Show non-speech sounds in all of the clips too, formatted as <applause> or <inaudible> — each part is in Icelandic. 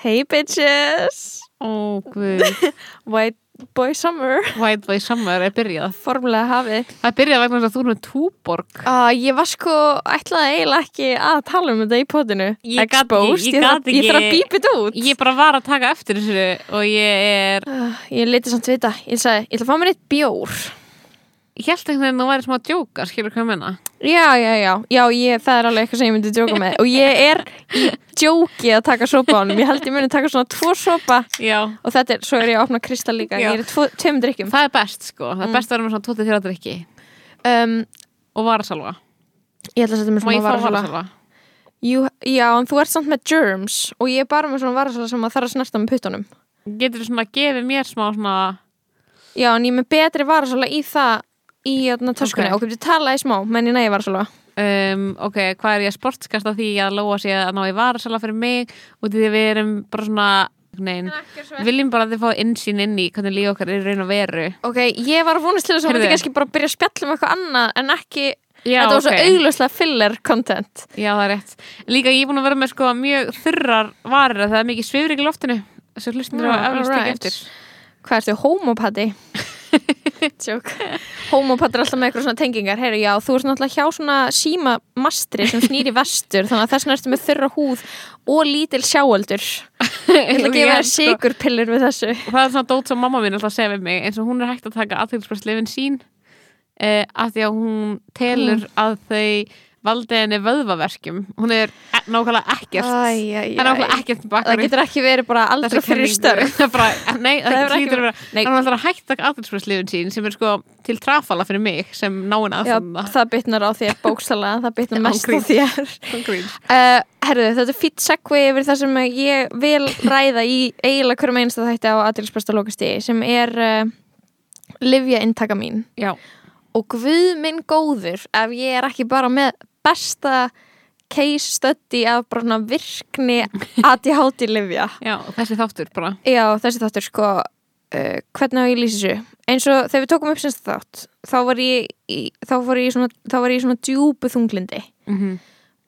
Hey bitches! Guð. <laughs> White boy summer. White Boy Summer er byrjað. Formulega hafið. Það byrjað vegna þess að þú erum túborg. Uh, ég var sko, ætlaði eiginlega ekki að tala um þetta í potinu. Ég gat ekki- ég þarf- ég þarf að bípa þetta út. Ég bara var að taka eftir þessu og ég er... Uh, ég leti samt vita. Ég sagði, ég ætla að fá mér eitt bjór. Ég held ekki að þú væri smá djóka, skilur hvað menna. Já, já, já. Já, ég, það er alveg eitthvað sem ég myndi djóka með. Og ég er í djóki að taka sopa á honum. Ég held ég myndi taka svona tvo sopa Já. og þetta er, svo er ég að opna kristall líka. Já. Ég er í tveimur drikkjum. Það er best, sko. Það er Mm. best að vera með svona 23 drikki Um, og varasalva. ég ætla að setja mér Má svona varasala. varasalva? Jú, já, en þú ert samt með germs og ég er bara með svona varasala sem að þarf að snerta með puttunum. Getur þú svona að gefa mér smá svona... Já, en ég er með betri varasala í það í jötna, töskunni Ok. og getur talaði smá, menn ég næði varasala. Um, ok, hvað er ég að sportskast á því að lóa sig að ná í varasala fyrir mig og því að við erum bara svona nein, við viljum bara að þið fá insýn inn í hvernig líf okkar er í raun og veru Ok, ég var að vonast til þess að Heyrðu. þetta kannski bara byrja að spjalla um eitthvað annað en ekki, Já, þetta var svo ok. augljóslega filler content. Já, það er rétt. Líka ég er búin að vera með sko mjög þurrar varir að það er mikið svifrik í loftinu þessu hlustunir Já, á eflust ekki eftir Hvað ertu, homopati? <laughs> <laughs> Joke. Homopati er alltaf með eitthvað svona tengingar. Heyru, já, þú ert náttúrulega hjá svona símamastri sem snýr í vestur, þannig að þess vegna ertu með þurra húð og lítil sjáöldur. Ég ætla að gefa þér sko, sigurpillur við þessu. og það er svona dót sem mamma mín alltaf segja við mig eins og hún er hægt að taka aðtilspress sín uh, af því að hún telur að þau valdi henni vöðvaverkjum. Hún er nákvæmlega ekkert. Æ, æ, það er nákvæmlega ekkert Það bakari getur ekki verið bara aldrei fyrir störf. <laughs> nei, það, Það það ekki Nei. hann er alltaf að hætta aðtilspress sín sem er sko til trafala fyrir mig sem náinn Já, aðstanda það bytnar á þér bókstala, það bytnar mest á þér. <laughs> Uh, herðu, þetta er fýtt segvi yfir það sem ég vil ræða í eiginlega hverjum einsta þætti á aðtilspresta lokasti sem er uh, livja inntaka mín. Já, og guð minn góður ef ég er ekki bara með besta case study af bara virkni <laughs> ADHD livja já, þessi þáttur bara. Já þessi þáttur sko uh, hvernig á ég lýsi þessu? Eins og þegar við tókum upp semst þátt þá var ég í, þá var ég í svona, þá var ég í svona djúpu þunglindi mm -hmm.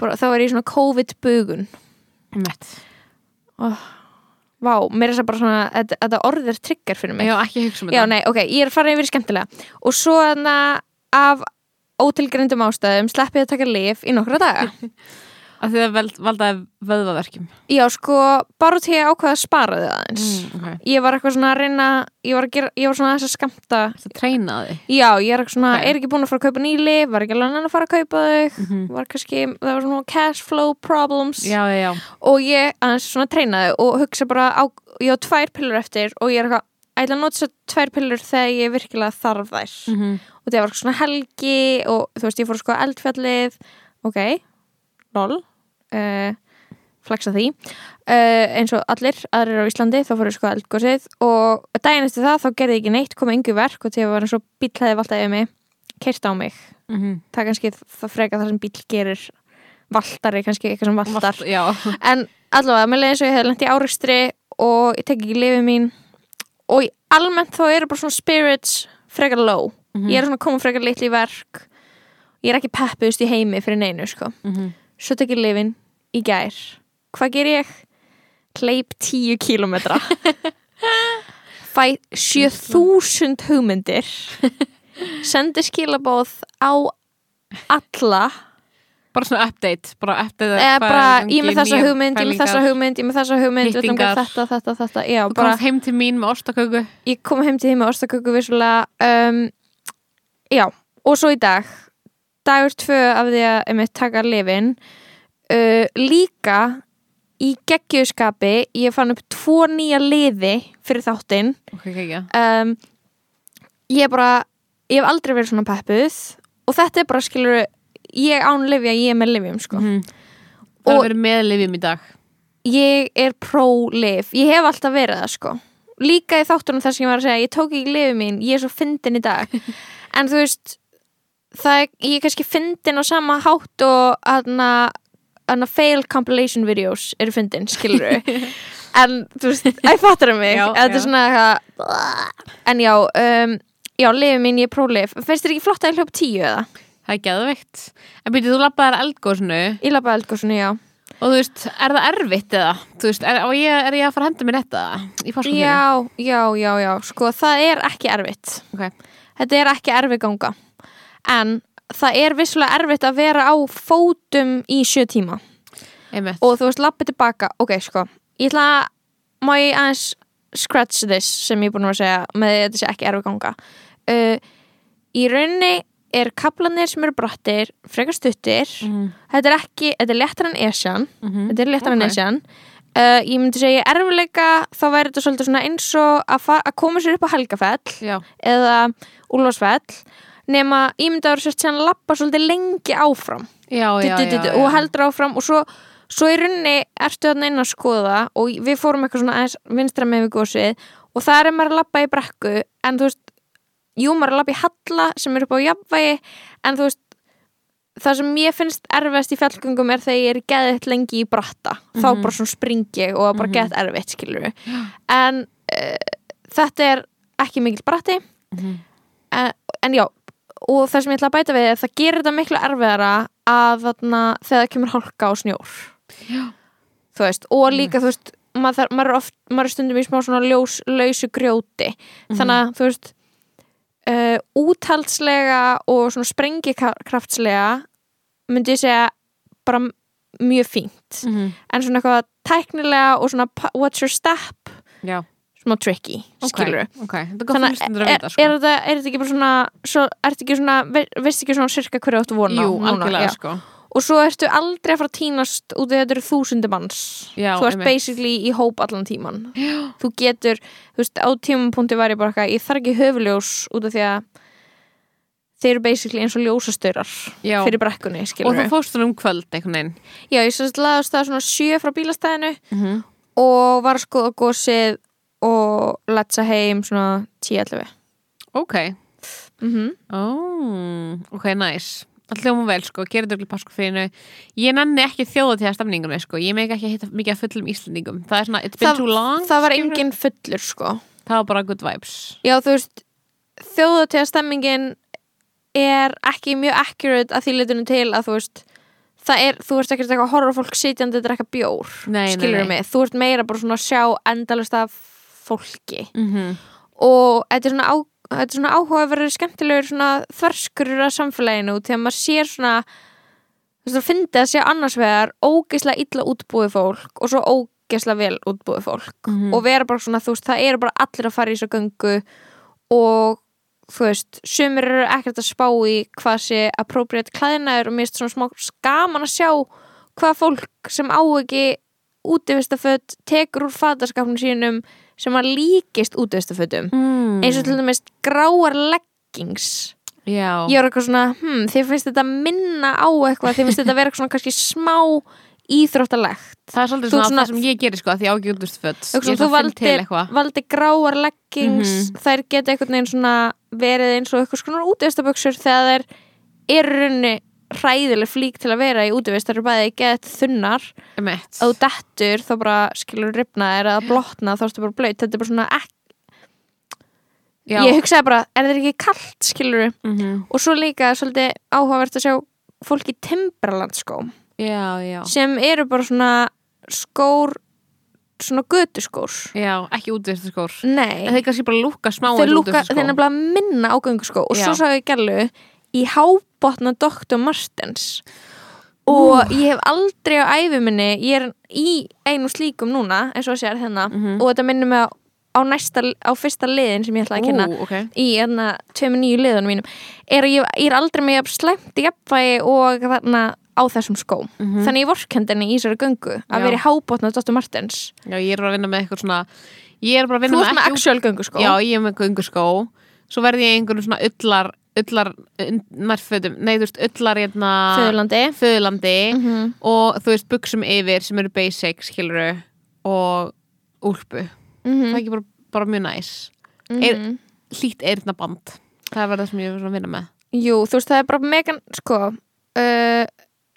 bara, þá var ég í svona COVID-bugun. Mett. Vá, mér er það bara svona þetta, þetta orð er trigger fyrir mig. Já, ekki hugsa um Já, þetta. nei, ok, ég er að fara yfir skemmtilega. Og svo þarna af ótilgrindum ástæðum sleppið að taka lif í nokkra daga. <laughs> Að þið veld, valdaði vöðvaverkjum. Já, sko, bara til ég ákveða að spara þið aðeins. Mm, okay. Ég var eitthvað svona að reyna ég var, að gera, ég var svona þess að skamta það treynaði Já, ég er eitthvað svona, Ok. er ekki búin að fara að kaupa ný lif var ekki alveg að fara að kaupa þau mm -hmm. var kannski, það var svona cash flow problems. Já, já, já. Og ég aðeins svona treynaði og hugsa bara á, ég á tvær pillur eftir og ég er eitthvað, ég ætla að nota þessar tvær pillur þegar ég virkilega þarf þær. Mm -hmm. og það var svona helgi og þú veist, ég fór sko eldfjallið ok, lol uh, flexa því. Uh, eins og allir aðrir á Íslandi þá fór ég sko eldgósið og daginn eftir það þá gerði ég ekki neitt, komið yngu verk og þegar var eins og bíl hefði valtað yfir mig keirt á mig, Mm -hmm. það kannski það freka það sem bíl gerir valtari, kannski eitthvað sem valtar. Já, en allavega, mér leiði eins og ég hefði lent í árikstri og ég tek ekki lifið mín og almennt þá eru bara svona spirits frekar low Mhm. ég er svona koma frekar litli í verk ég er ekki peppuðust í heimi fyrir neinu sko. mm -hmm. svo tek ég lifin í gær hvað ger ég? hleyp 10 kílometra <laughs> fæ 7000 hugmyndir <laughs> sendi skilabóð á alla bara svona update bara update hvað bara ég með þessa hugmynd, ég með þessa hugmynd ég með þessa hugmynd, þetta, þetta, þetta já, þú bara, komst heim til mín með ostaköku ég kom heim til því með ostaköku vissulega um, já, og svo í dag dagur tvö af því að um, taka lifin uh, líka í geggjöskapi ég fann upp tvo nýja liði fyrir þáttinn. Ok, ok, já. Um, ég er bara ég hef aldrei verið svona peppuð og þetta er bara skilur ég án lifja, ég er með lifjum sko. Mhm. það er verið með lifjum í dag. Ég er pro-liv ég hef alltaf verið það sko. Líka í þáttunum þar sem ég var að segja ég tók ekki liðið mín, ég er svo fyndin í dag. <laughs> En þú veist það ég er kannski fyndin á sama hátt og hana fail compilation videos eru fyndin, skilur <laughs> en þú veist, æ fattar mig? Já, þetta já. er svona eitthvað en já, um, já, liðið mín ég er prólif finnst þér ekki flott að ég hljóp tíu eða? Það er geðveikt. En byrjuð, þú lappaðir eldgóðsunu Ég lappa eldgóðsunu, já. Og þú veist, er það erfitt eða? Þú veist, er, ég, er ég að fara að henda mér þetta? Já, já, já, já, sko það er ekki erfitt. Ok. Þetta er ekki erfið ganga. En það er vissulega erfitt að vera á fótum í sjö tíma. Einmitt. Og þú veist, lappið tilbaka. Ok, sko, ég ætla að Má ég aðeins scratch this sem ég er búin að segja með þetta sé ekki erfið ganga? Uh, Í rauninni er kaplanir sem eru brattir frekar stuttir. Mhm, Þetta er ekki, þetta er léttar en esjan. Mhm. Þetta er léttar en Ok. esjan. Uh, Ég myndi segja í erfileika þá væri þetta svolítið svona eins og að, að koma sér upp á Helgafell Já, eða Úlfarsfell nema ég myndi að vera sérst að lappa svolítið lengi áfram. Já, já, já, og heldur áfram og svo, svo í runni ertu þarna inn að skoða og við fórum eitthvað svona vinstra með við gósið og það er maður að lappa í brekku en þú veist, jú maður er að lappa í halla sem er upp á jafnvægi en þú veist það sem ég finnst erfiðast í fjallgöngum er þegar ég er geðið lengi í bratta þá Mhm. bara svona springi og bara Mhm. geðið erfitt skilur en uh, þetta er ekki mikil bratti Mhm. en, en já og það sem ég ætla að bæta við er það gerir þetta miklu erfiðara að þarna þegar það kemur hálka og snjór Já. þú veist, og líka þú veist maður, þarf- maður, er oft, maður er stundum í smá svona ljós, lausu grjóti þannig að þú veist uh, úthaldslega og svona sprengikraftslega myndi ég segja bara mjög fínt. Mhm. en svona eitthvað tæknilega og svona what's your step? Já, smá tricky, skilur ok, ok. Þetta er gott Þannig er, sko. er, þetta, er þetta ekki bara svona svo, ekki svona, ve- veistu ekki svona sirka hverju áttu vona Jú, já. sko og svo ertu aldrei að fara að týnast út af þetta eru þúsundi manns. Já, þú ert einmitt. basically í hóp allan tíman Já, þú getur, þú veist, á tímapunkti var ég bara eitthvað, ég þarf ekki höfuljós út af því að þeir eru basically eins og ljósastaurar já. fyrir brekkunni, Og skilur þú fórst hún um kvöld, einhvern veginn. Já, ég sérst laðast það svona sjö frá bílastæðinu Mhm. og var að skoða gósið og letsa heim svona 10-11 Ok, mm ó, ok, nice hljóma vel, sko, þetta ekki páskafrínu Ég nenni ekki þjóða til það stemningunni, sko. Ég meik ekki að hitta mikið af fullum Íslendingum. Það er svona, it's been Það- too long það var skilurðu. engin fullur sko. Það var bara good vibes. Já, þú veist, þjóðatíðastemmingin er ekki mjög accurate að því litunum til að þú veist það er, þú veist ekkert eitthvað að á fólk sitjandi að drekka bjór, Nei, skilur mig? Þú ert meira bara svona að sjá endalust af fólki. Mm og þetta er svona, á, þetta er svona áhugaverður skemmtilegur svona þverskurur af samfélaginu þegar maður sér svona þú veist, það fyndi að sé annars vegar ógeðslega illa útbúið fólk og svo ógeðslega vel útbúið fólk Mhm. og vera bara svona, þú veist, það eru bara allir að fara í þessu göngu og þú veist, sumir eru ekkert að spá í hvað sé appropriate klæðinaður og mér finnst svona smá skaman að sjá hvað fólk sem á ekki útivistaföt tekur úr fataskapnum sínum sem að líkist útivistafötum mm. eins og til dæmis gráar leggings. Já, ég var eitthvað svona, hm, þið finnst þetta minna á eitthvað, þið finnst þetta vera eitthvað svona kannski smá íþróttalegt. Það er svolítið svona, svona- það sem ég gerir, sko Því ég á ekki útust föt Eitthvað Ég svona, er þú eitthvað. valdir gráar leggings Mhm. þær geta einhvern veginn svona verið eins og eitthvað svona útivistaböksur þegar þær eru runni hræðileg flík til að vera í útivist þær eru bæði gett þunnar þú dettur þá bara skilur ripna er að blotna þá ertu bara blöyt. Þetta er bara svona ekki, Já, ég hugsaði bara, er þetta ekki kalt skilur Mhm. og svo líka svolítið áhugavert að sjá fólk í Timberland skóm já, já. Sem eru bara svona skór svona götuskór. Já, ekki útvistu skór nei. En þeir kannski bara lúka smá þeir lúka, þeir nefnilega minna á gönguskó og svo Já. sá ég gælu í hábotna Dr. Martens og ég hef aldrei á æfi minni, ég er í einu slíkum núna, eins og sér hérna Mhm. og þetta minnir mig á, á næsta á fyrsta liðin sem ég ætla að kynna Ú, ok í hérna tveimur nýju liðunum mínum er ég, ég er aldrei með slæmt í jafnvægi og þarna á þessum skóm Mhm. þannig ég vorkendinni í þessari göngu að Já. vera í hábotna Dr. Martens Já, ég er bara að vinna með eitthvað svona Ég er bara að vinna þú ert með actual gönguskó Já, ég er með gönguskó Svo verði ég í einhverjum svona ullar ullar nærfötum Nei, þú veist, ullar hérna Föðurlandi Föðurlandi Mhm. og þú veist, buksum yfir sem eru basic, skiluru og úlpu Mhm. Það er ekki bara bara mjög næs Mhm. Er- hlýtt eyrnaband það er verið það sem ég er að vinna með Jú, þú veist, það er bara megan, sko uh,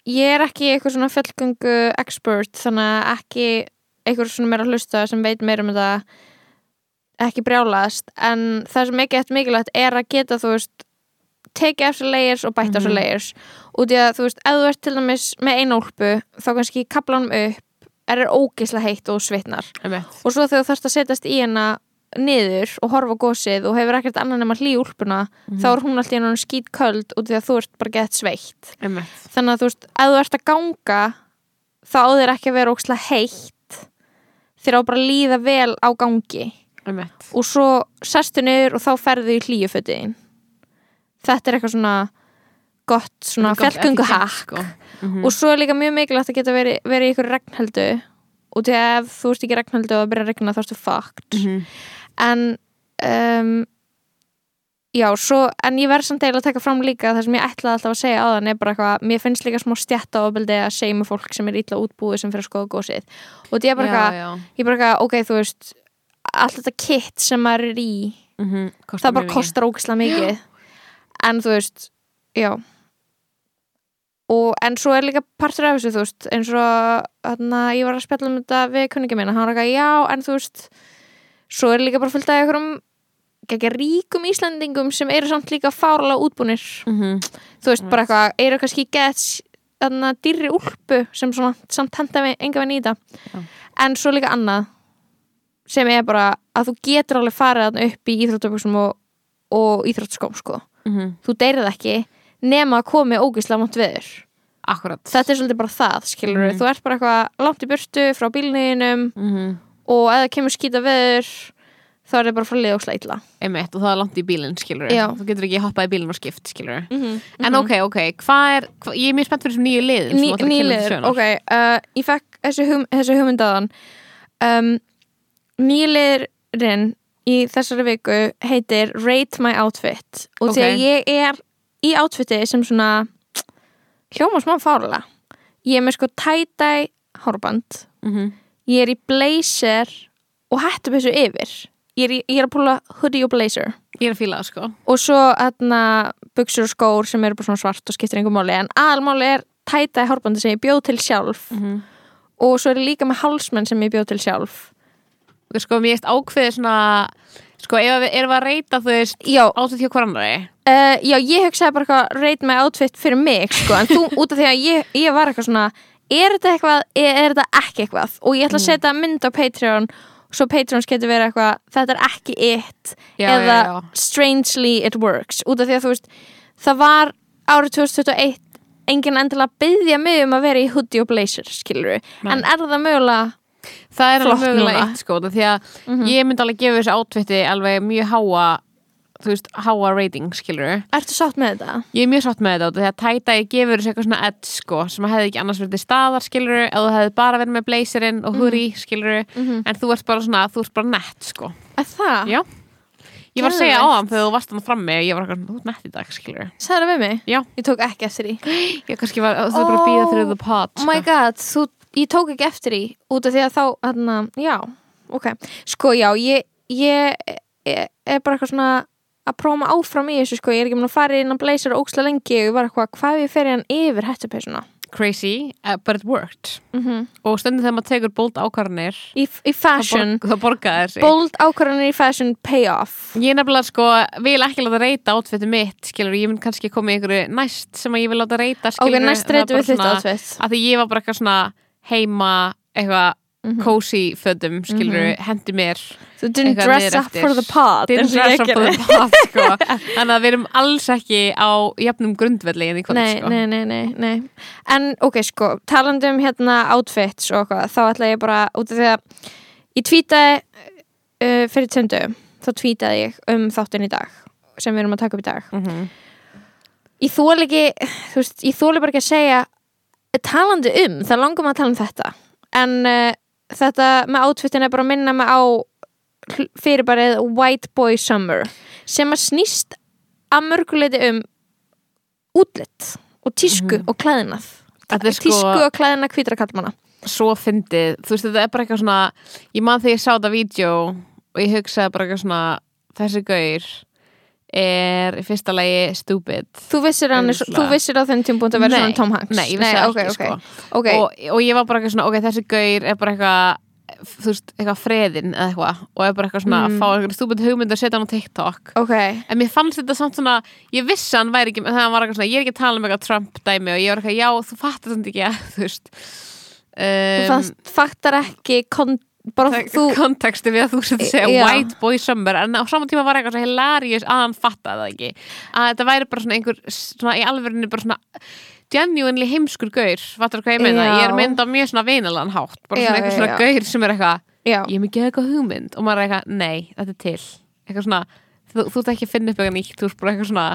ég er ekki eitthvað svona fjallgöngu expert, þannig að ekki eitthvað svona meira hlusta sem veit meira um þetta ekki brjálast, en það sem ekki eftir mikilvægt er að geta, þú veist tekið af sér layers og bætt af sér Mhm. layers út í að, þú veist, ef þú ert til dæmis með einu úlpu, þá kannski kaplanum upp er það ógislega heitt og svitnar og svo þegar þú þarfst að setjast í hana niður og horfa gósið og hefur ekkert annan nema hlý úlpuna Mhm. þá er hún alltaf í hann skýt köld út því að þú ert bara gett sveitt Einmitt. þannig að þú veist, ef þú ert að ganga þá á þér ekki að vera ókslega heitt þér á bara að líða vel á gangi Einmitt. og svo sestu niður og þá ferðu í hlýjufötin þetta er eitthvað svona gott svona fjallgöngu hakk sko. Mhm. og svo er líka mjög mikilvægt að geta verið veri í ykkur regnheldu og því að ef þú ert ekki í regnheldu og það byrja að regna þá ertu fucked Mhm. en um, já, svo en ég verð samt eiginlega að taka fram líka það sem ég ætlaði alltaf að segja á þann er bara eitthvað mér finnst líka smá stjætta ofbeldi að segja með fólk sem er illa útbúið sem fyrir að skoða gósið og því er bara eitthvað, ég bara eitthvað, ok, þú veist allt þetta kit sem maður er í Mhm. Kostar það bara kostar ógislega mikið <gasps> en þú veist, já. Og en svo er líka partur af þessu, þú veist, eins og þarna, ég var að spjalla um þetta við kunningi minna, hann var eitthvað, já, en þú veist svo er líka bara fullt af einhverjum ekki ríkum Íslandingum sem eru samt líka fárlega útbúnir. Mhm. þú veist, bara eitthvað, eru kannski gett þarna dýrri úlpu sem svona samt henda enga við nýta. Já. en svo líka annað sem er bara að þú getur alveg farið upp í íþróttaböksum og, og íþróttaskóm sko Mhm. þú deyrið ekki nema að komi ógislega mátt veður Akkurat þetta er svolítið bara það, skilur Mhm. þú ert bara eitthvað langt í burtu frá bílniðinum Mhm. og ef það kemur skýta veður þá er það bara frá lið og sleitla Einmitt, og það er langt í bílinn. Þú getur ekki hoppað í bílinn og skipt, mm -hmm. En ok, ok, hvað er hva, Ég er mjög spennt fyrir þessum nýju sem Ný, nýliður, sögunnar. ok uh, ég fekk þessu, hum, þessu hugmyndaðan um, nýliðurinn í þessari viku heitir Rate My Outfit. Og því Ok. að ég er í outfiti sem svona hljóma smá fárlega ég er með sko tie-dye hárband Mhm. ég er í blazer og hættupessu yfir. Ég er, í, ég er að púla hoodie og blazer. Ég er að fíla það, sko. Og svo hérna buksur og skór sem eru bara svona svart og skiptir einhver máli. En aðalmáli er tætaði hárbandi sem ég bjóð til sjálf. Mhm. og svo er ég líka með hálsmenn sem ég bjóð til sjálf sko, mér erst ákveðið svona Sko, ef við erum að reyta, þú veist já, Áttu því hvað annari. Uh, já ég hugsaði bara eitthvað rate my outfit fyrir mig sko, en þú út af því að ég, ég var eitthvað svona er þetta eitthvað, er, er þetta ekki eitthvað? Og ég ætla að setja mynd á Patreon svo Patreons getur verið eitthvað þetta er ekki it Já, eða já, já. strangely it works. Út af því að þú veist það var árið 2021 enginn endilega byggja mig um að vera í hoodie og blazer skilur Nei. en er það mögulega Það er alveg mögulega eitt, sko Því að ég myndi alveg gefa þessu átvitti alveg mjög háa Þú veist, háa rating, skilur ertu sátt með þetta? Ég er mjög sátt með þetta því að tæta ég gefur þessu eitthvað svona edge sko sem að hefði ekki annars verið staðar skilur þú hefði bara verið með blazerinn og hoodie skilur Mhm. en þú ert bara svona, þú ert bara nett sko Er það? Já. Ég var að segja á hann þegar þú varst hann frammi og ég var eitthvað, þú ert nett í dag skilur Sæður það við mig? Já. Ég tók ekki eftir því <gasps> Ég kannski var, þú er bara að býða the pot <gasps> Oh my sko. god, þú, ég tók ekki eftir því út af því að þá, hérna, já ok, sko já, ég ég er, er bara eitthvað svona að prófa áfram í þessu sko. Ég er ekki mun að fara inn að blazer og óksla lengi. Og ég var eitthvað, hvað ef ég fer í hann yfir hættupesuna Crazy, uh, but it worked. Mm og stundum þegar maður tekur bold ákvarðanir í, í fashion, þá borgaði þessi bold ákvarðanir í fashion pay off. Ég nefnilega sko vil ekki láta reyta átfittu mitt skilur, ég mun kannski koma í einhverju næst sem að ég vil láta reyta ok, skilur. næst reytum við þitt outfit. að því ég var bara eitthvað svona heima eitthvað Mhm. cozy fötum skilur, hendi mér þú didn't dress up for the pod didn't dress up for the pot sko. <laughs> þannig að við erum alls ekki á jafnum grundvelli en í kvöld nei, sko. nei, nei, nei, nei En ok, sko, talandi um hérna outfits og eitthvað, þá ætla ég bara út af því að ég tweetaði uh, fyrir töndu, þá tweetaði ég um þáttinn í dag sem við erum að taka upp í dag Mhm. Ég þóli ekki, þú veist, ég þóli bara ekki að segja talandi um, það maður að tala um þetta en uh, þetta með outfitin er bara að minna mig á fyrirbarið White Boy Summer sem að snýst að mörguleiti um útlitt og tísku og klæðinað er sko- tísku og klæðina hvítra kallmanna svo fyndið, þú veist þetta er bara eitthvað svona ég man þegar ég sá þetta vídeo og ég hugsaði bara eitthvað svona þessi gaur er fyrsta lagi stupid. Þú vissir, er þú vissir á þenn tímpúnt að vera Nei, svona Tom Hanks. nei, ég vissi ekki, ok, sko. ok. Og, og ég var bara eitthvað svona, ok, þessi gaur er bara eitthvað þú veist, eitthvað freðin eða eitthvað og er bara eitthvað svona Mm. að fá eitthvað stupid hugmynd að setja hann á TikTok. Ok, en mér fannst þetta samt svona, ég vissi hann væri ekki þegar hann var eitthvað svona, ég er ekki að tala um eitthvað Trump dæmi og ég var eitthvað, já, þú fattar þetta ekki að, þú veist. Þú um, fannst, fattar ekki kon, bara þú konteksti við að þú sett að segja Já. white boy summer en á saman tíma var eitthvað svo hilarious að hann fattaði það ekki. Að þetta væri bara svona einhver svona í alvörinu bara svona genuinely heimskur gaur fattar hvað ég meina, Já. ég er mynd á mjög svona veinalan hátt bara svona einhver svona gaur sem er eitthvað ég er mikið eitthvað hugmynd. Og maður er eitthvað, nei, þetta er til. Eitthvað svona, þú, þú ert ekki að finna upp eitthvað nýtt, þú ert bara eitthvað svona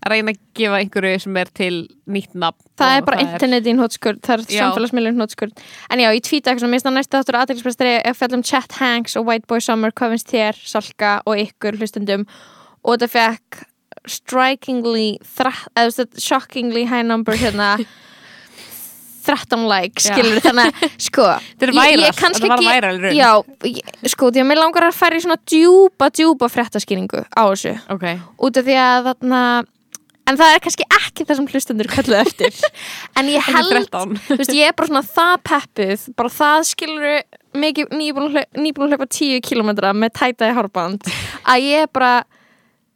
að reyna að gefa einhverju sem er til nýtt nafn það er bara internet í hótskurð það er samfélagsmiðlun hótskurð en já, ég tvíta eitthvað, mér finnst það næstu þáttur aðeinsprestari ef fjallum Chet Hanks og White Boy Summer hvað finnst þér, Salka og ykkur hlustundum og þetta fekk strikingly shockingly high number hérna <laughs> 13 like, skilur þannig að, <laughs> sko Þetta væral, kannski var ekki-. Já, ég, sko, því að mér langar að fara í svona djúpa, djúpa fréttaskýringu á þessu. Ok, út af því að þarna en það er kannski ekki það sem hlustundur kalluð eftir. <laughs> En ég held 13 þú veist, ég er bara svona það peppuð bara það skilur mikið nýbúin að hlaupa, nýbúin að hlaupa 10 km með tætaði hárband að ég er bara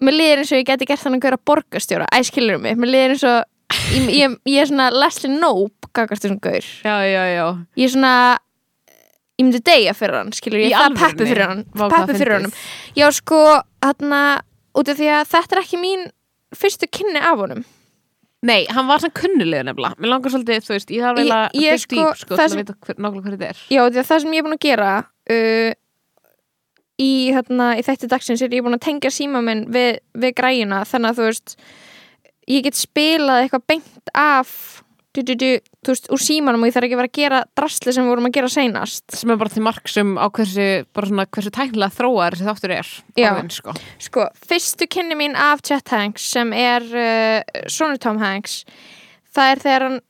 mér liður eins og ég geti gert þannig að gera borgarstjóra æ, skilur mig, mér liður eins og ég, ég, ég er svona Leslie Knope gagast þessum gaur. Já, já, já. Ég er svona ég myndi deyja fyrir hann, skilur ég Í það alvörunni? peppu fyrir hann Vá, hvað peppu fyrir fyndið. honum. Já sko, þarna út af því að þetta er ekki mín fyrstu kynni af honum. Nei, hann var svona kunnulega nefnilega. Mér langar svolítið, þú veist, ég þarf vel Ég- að ég dig sko, deep, sko, það til sem- að vita hver, nákvæmlega hver þetta er. Já, því að það sem ég er búin að gera uh, í, þarna, í þætti dagsins er ég búin að tengja síma minn við, við græjuna þannig að þú veist ég get spilað eitthvað beint af du, du, du, þú veist, úr símanum og ég þarf ekki að vera að gera drastli sem við vorum að gera seinast sem er bara til marksum á hversu bara svona hversu tæknilega þróar þessi þáttur er Já. orðinn, sko. Sko, fyrstu kynni mín af Chet Hanks sem er uh, sonur Tom Hanks það er þegar hann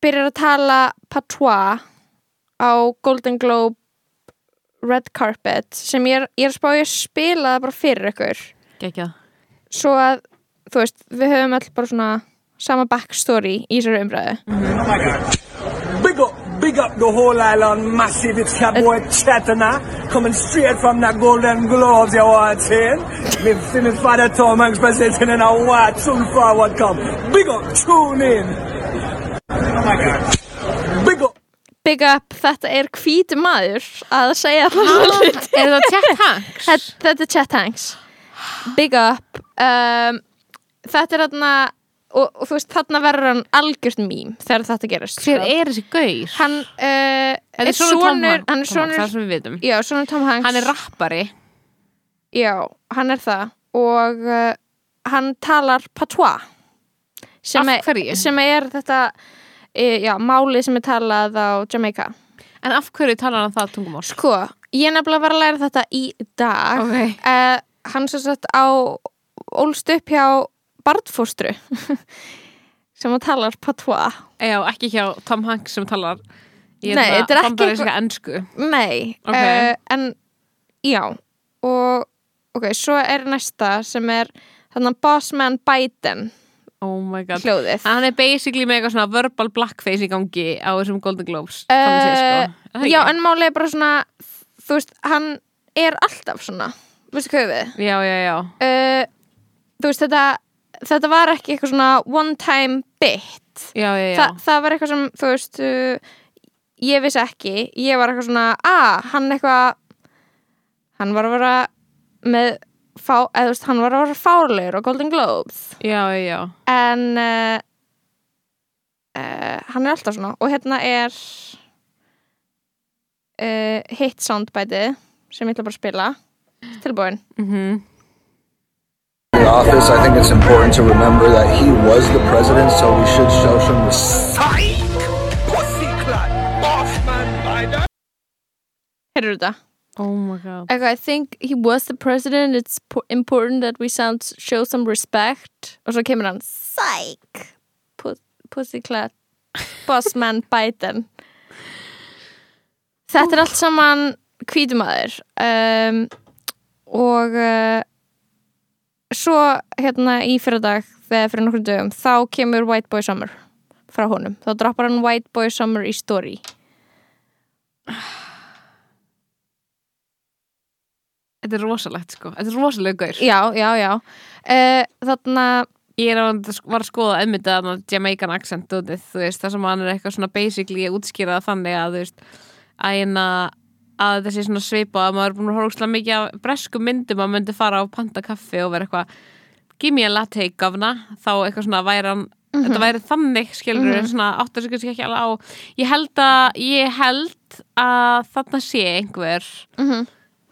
byrjar að tala patois á Golden Globe Red Carpet sem ég er, ég er að spá ég að spila það bara fyrir ykkur Gekjað. svo að, þú veist, við höfum öll bara svona sama backstory í þessari umræðu Big up, big up the whole island massive. It's your boy Chatana coming straight from the Golden Globes, you want saying? Me see me father Tom Hanks presenting in a what soon forward come. Big up, tune in. Oh my god. Big up. Big up, þetta er hvítu maður að segja það svolítið Er það Chet Hanks? Þetta, þetta er Chet Hanks Big up um, Þetta er þarna og, og þú veist þarna verður hann algjört mím þegar þetta gerist Hver sko. er þessi gaur? Hann uh, er Hanks, Hann er vitum Já, sonur Tom Hanks Hann er rappari Já, hann er það og uh, hann talar patois sem, er, sem er þetta uh, já, máli sem er talað á Jamaica En af hverju talar hann það tungumál? Sko, ég nefnilega var að læra þetta í dag Ok. uh, hann sem sagt á ólst upp hjá barnfóstru sem að talar patois. Já, ekki hjá Tom Hanks sem talar er ekki bandaríska ensku. Nei, Ok. uh, en já og ok, svo er næsta sem er þannig Bossman Biden Oh my god. hljóðið. Hann er basically með eitthvað svona verbal blackface í gangi á þessum Golden Globes Eh, séð, sko. Það já, en málið er bara svona þú veist, hann er alltaf svona. Veistu hvað við? Já, já, já. Uh, þú veist, þetta þetta var ekki eitthvað svona one time bit. Já, já, já. Þa, það var eitthvað sem, þú veist uh, ég vissi ekki, ég var eitthvað svona að, hann eitthvað hann var að vera með fá, eða þú veist, hann var að vera fárlegur á Golden Globes. En uh, uh, hann er alltaf svona. Og hérna er uh, hit soundbæti sem ég ætla bara að spila. Tilbúin. Mhm. in office, I think it's important to remember that he was the president, so we should show some respect. Pussyclad. Bossman Biden. heyrðu þetta Oh my god okay, I think he was the president it's important that we sound, show some respect og svo kemur hann Psych Pu- Pussycat Bossman <laughs> Biden Þetta er allt saman hvítumaður um, og uh, svo hérna í fyrradag þegar fyrir nokkur dögum þá kemur White Boy Summer frá honum, þá droppar hann White Boy Summer í story. Þetta er rosalegt sko, þetta er rosalega gaur. Já, já, já. Uh, þarna, Ég er að, var að skoða að Jamaican accent þú veist, það sem hann er eitthvað svona basically að útskýra það þannig að þú veist, að eina að sé svona svipa að maður er búin að horfa ógeðslega mikið af bresku myndum að myndi fara á panta kaffi og vera eitthvað give me a latte gafna þá eitthvað svona væri hann þetta væri þannig skilur Mhm. svona áttar sig kannski ekki alveg á. Ég held að ég held að þarna sé einhver mhm,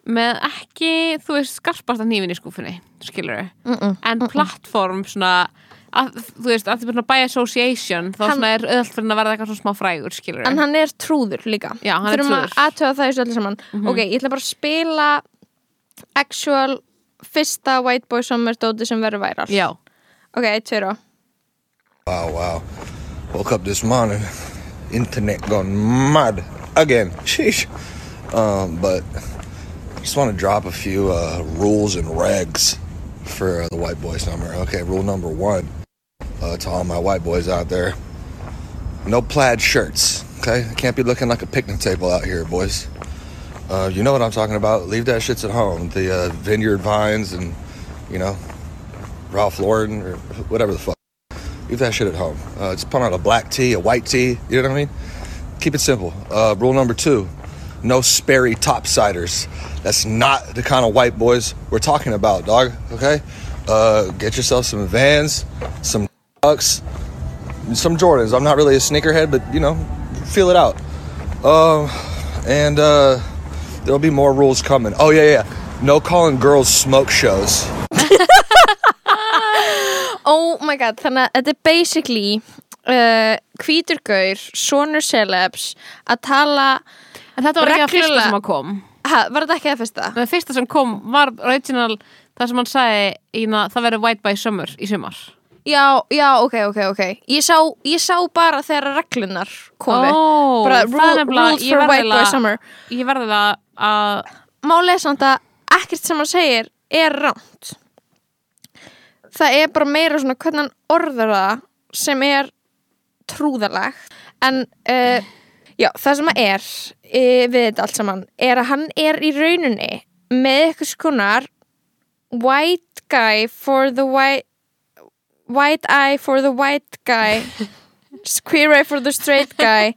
með ekki, þú veist, skarpast að nýfin í skúfunni, skilur mm en plattform svona að, þú veist, að því svona by association þá Hann- svona er öðvöld fyrir að verða eitthvað svona smá frægur skilur en hann er trúður líka Já, hann er þurfum trúður. að aðtöða það í þessu öllu saman ok, ég ætla bara að spila actual fyrsta White Boy Summer dóti sem verður væral Já, ok, tveir og Wow, wow. Woke up this morning, internet gone mad again. Sheesh. Um, but just want to drop a few uh, rules and regs for uh, the white boy summer. Okay, rule number one uh, to all my white boys out there: no plaid shirts. Okay, can't be looking like a picnic table out here, boys. Uh, you know what I'm talking about. Leave that shits at home. The uh, vineyard vines and you know Ralph Lauren or whatever the fuck. Leave that shit at home. Uh, just put on a black tee, a white tee. You know what I mean? Keep it simple. Uh, rule number two: no Sperry topsiders. That's not the kind of white boys we're talking about, dog. Okay? Uh, get yourself some Vans, some Ducks, some Jordans. I'm not really a sneakerhead, but you know, feel it out. Uh, and uh, there'll be more rules coming. Oh yeah, yeah. No calling girls smoke shows. <laughs> oh my god, þannig að þetta er basically uh, hvítur gaur, sonur celebs að tala en þetta var ekki að fyrsta sem að kom ha, var þetta ekki það fyrsta? Það fyrsta sem kom var original það sem hann sagði í það verður White by Summer í sumar Já, já, ok, ok, ok. Ég sá, ég sá bara þegar reglunar komi Ó, bara rule, rules ég for white boy summer. Ég verði það að Málið er samt að ekkert sem hann segir er ránt Það er bara meira svona hvernig hann orður það sem er trúðaleg en uh, já, það sem að er uh, við þetta allt saman er að hann er í rauninni með eitthvað skonar white guy for the white white eye for the white guy queer eye for the straight guy.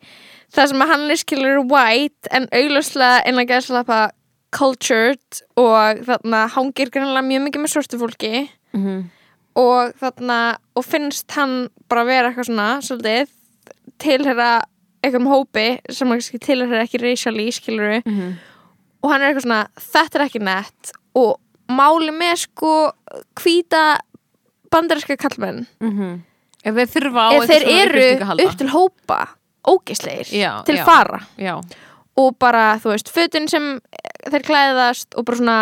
Það sem að hann er skilur white en augljóslega innan gæðslapa cultured og þarna hangir grannlega mjög mikið með svörtu fólki. Og þarna og finnst hann bara vera eitthvað svona svolítið tilhera einhverjum hópi sem kannski tilhera ekki racially skilur og hann er eitthvað svona þetta er ekki nett. Og máli með sko hvíta bandarinska kallmenn ef þeir þurfa á ef þeir eru upp til hópa ógisleir Já, til já. fara. Já, og bara þú veist fötin sem þeir klæðast og bara svona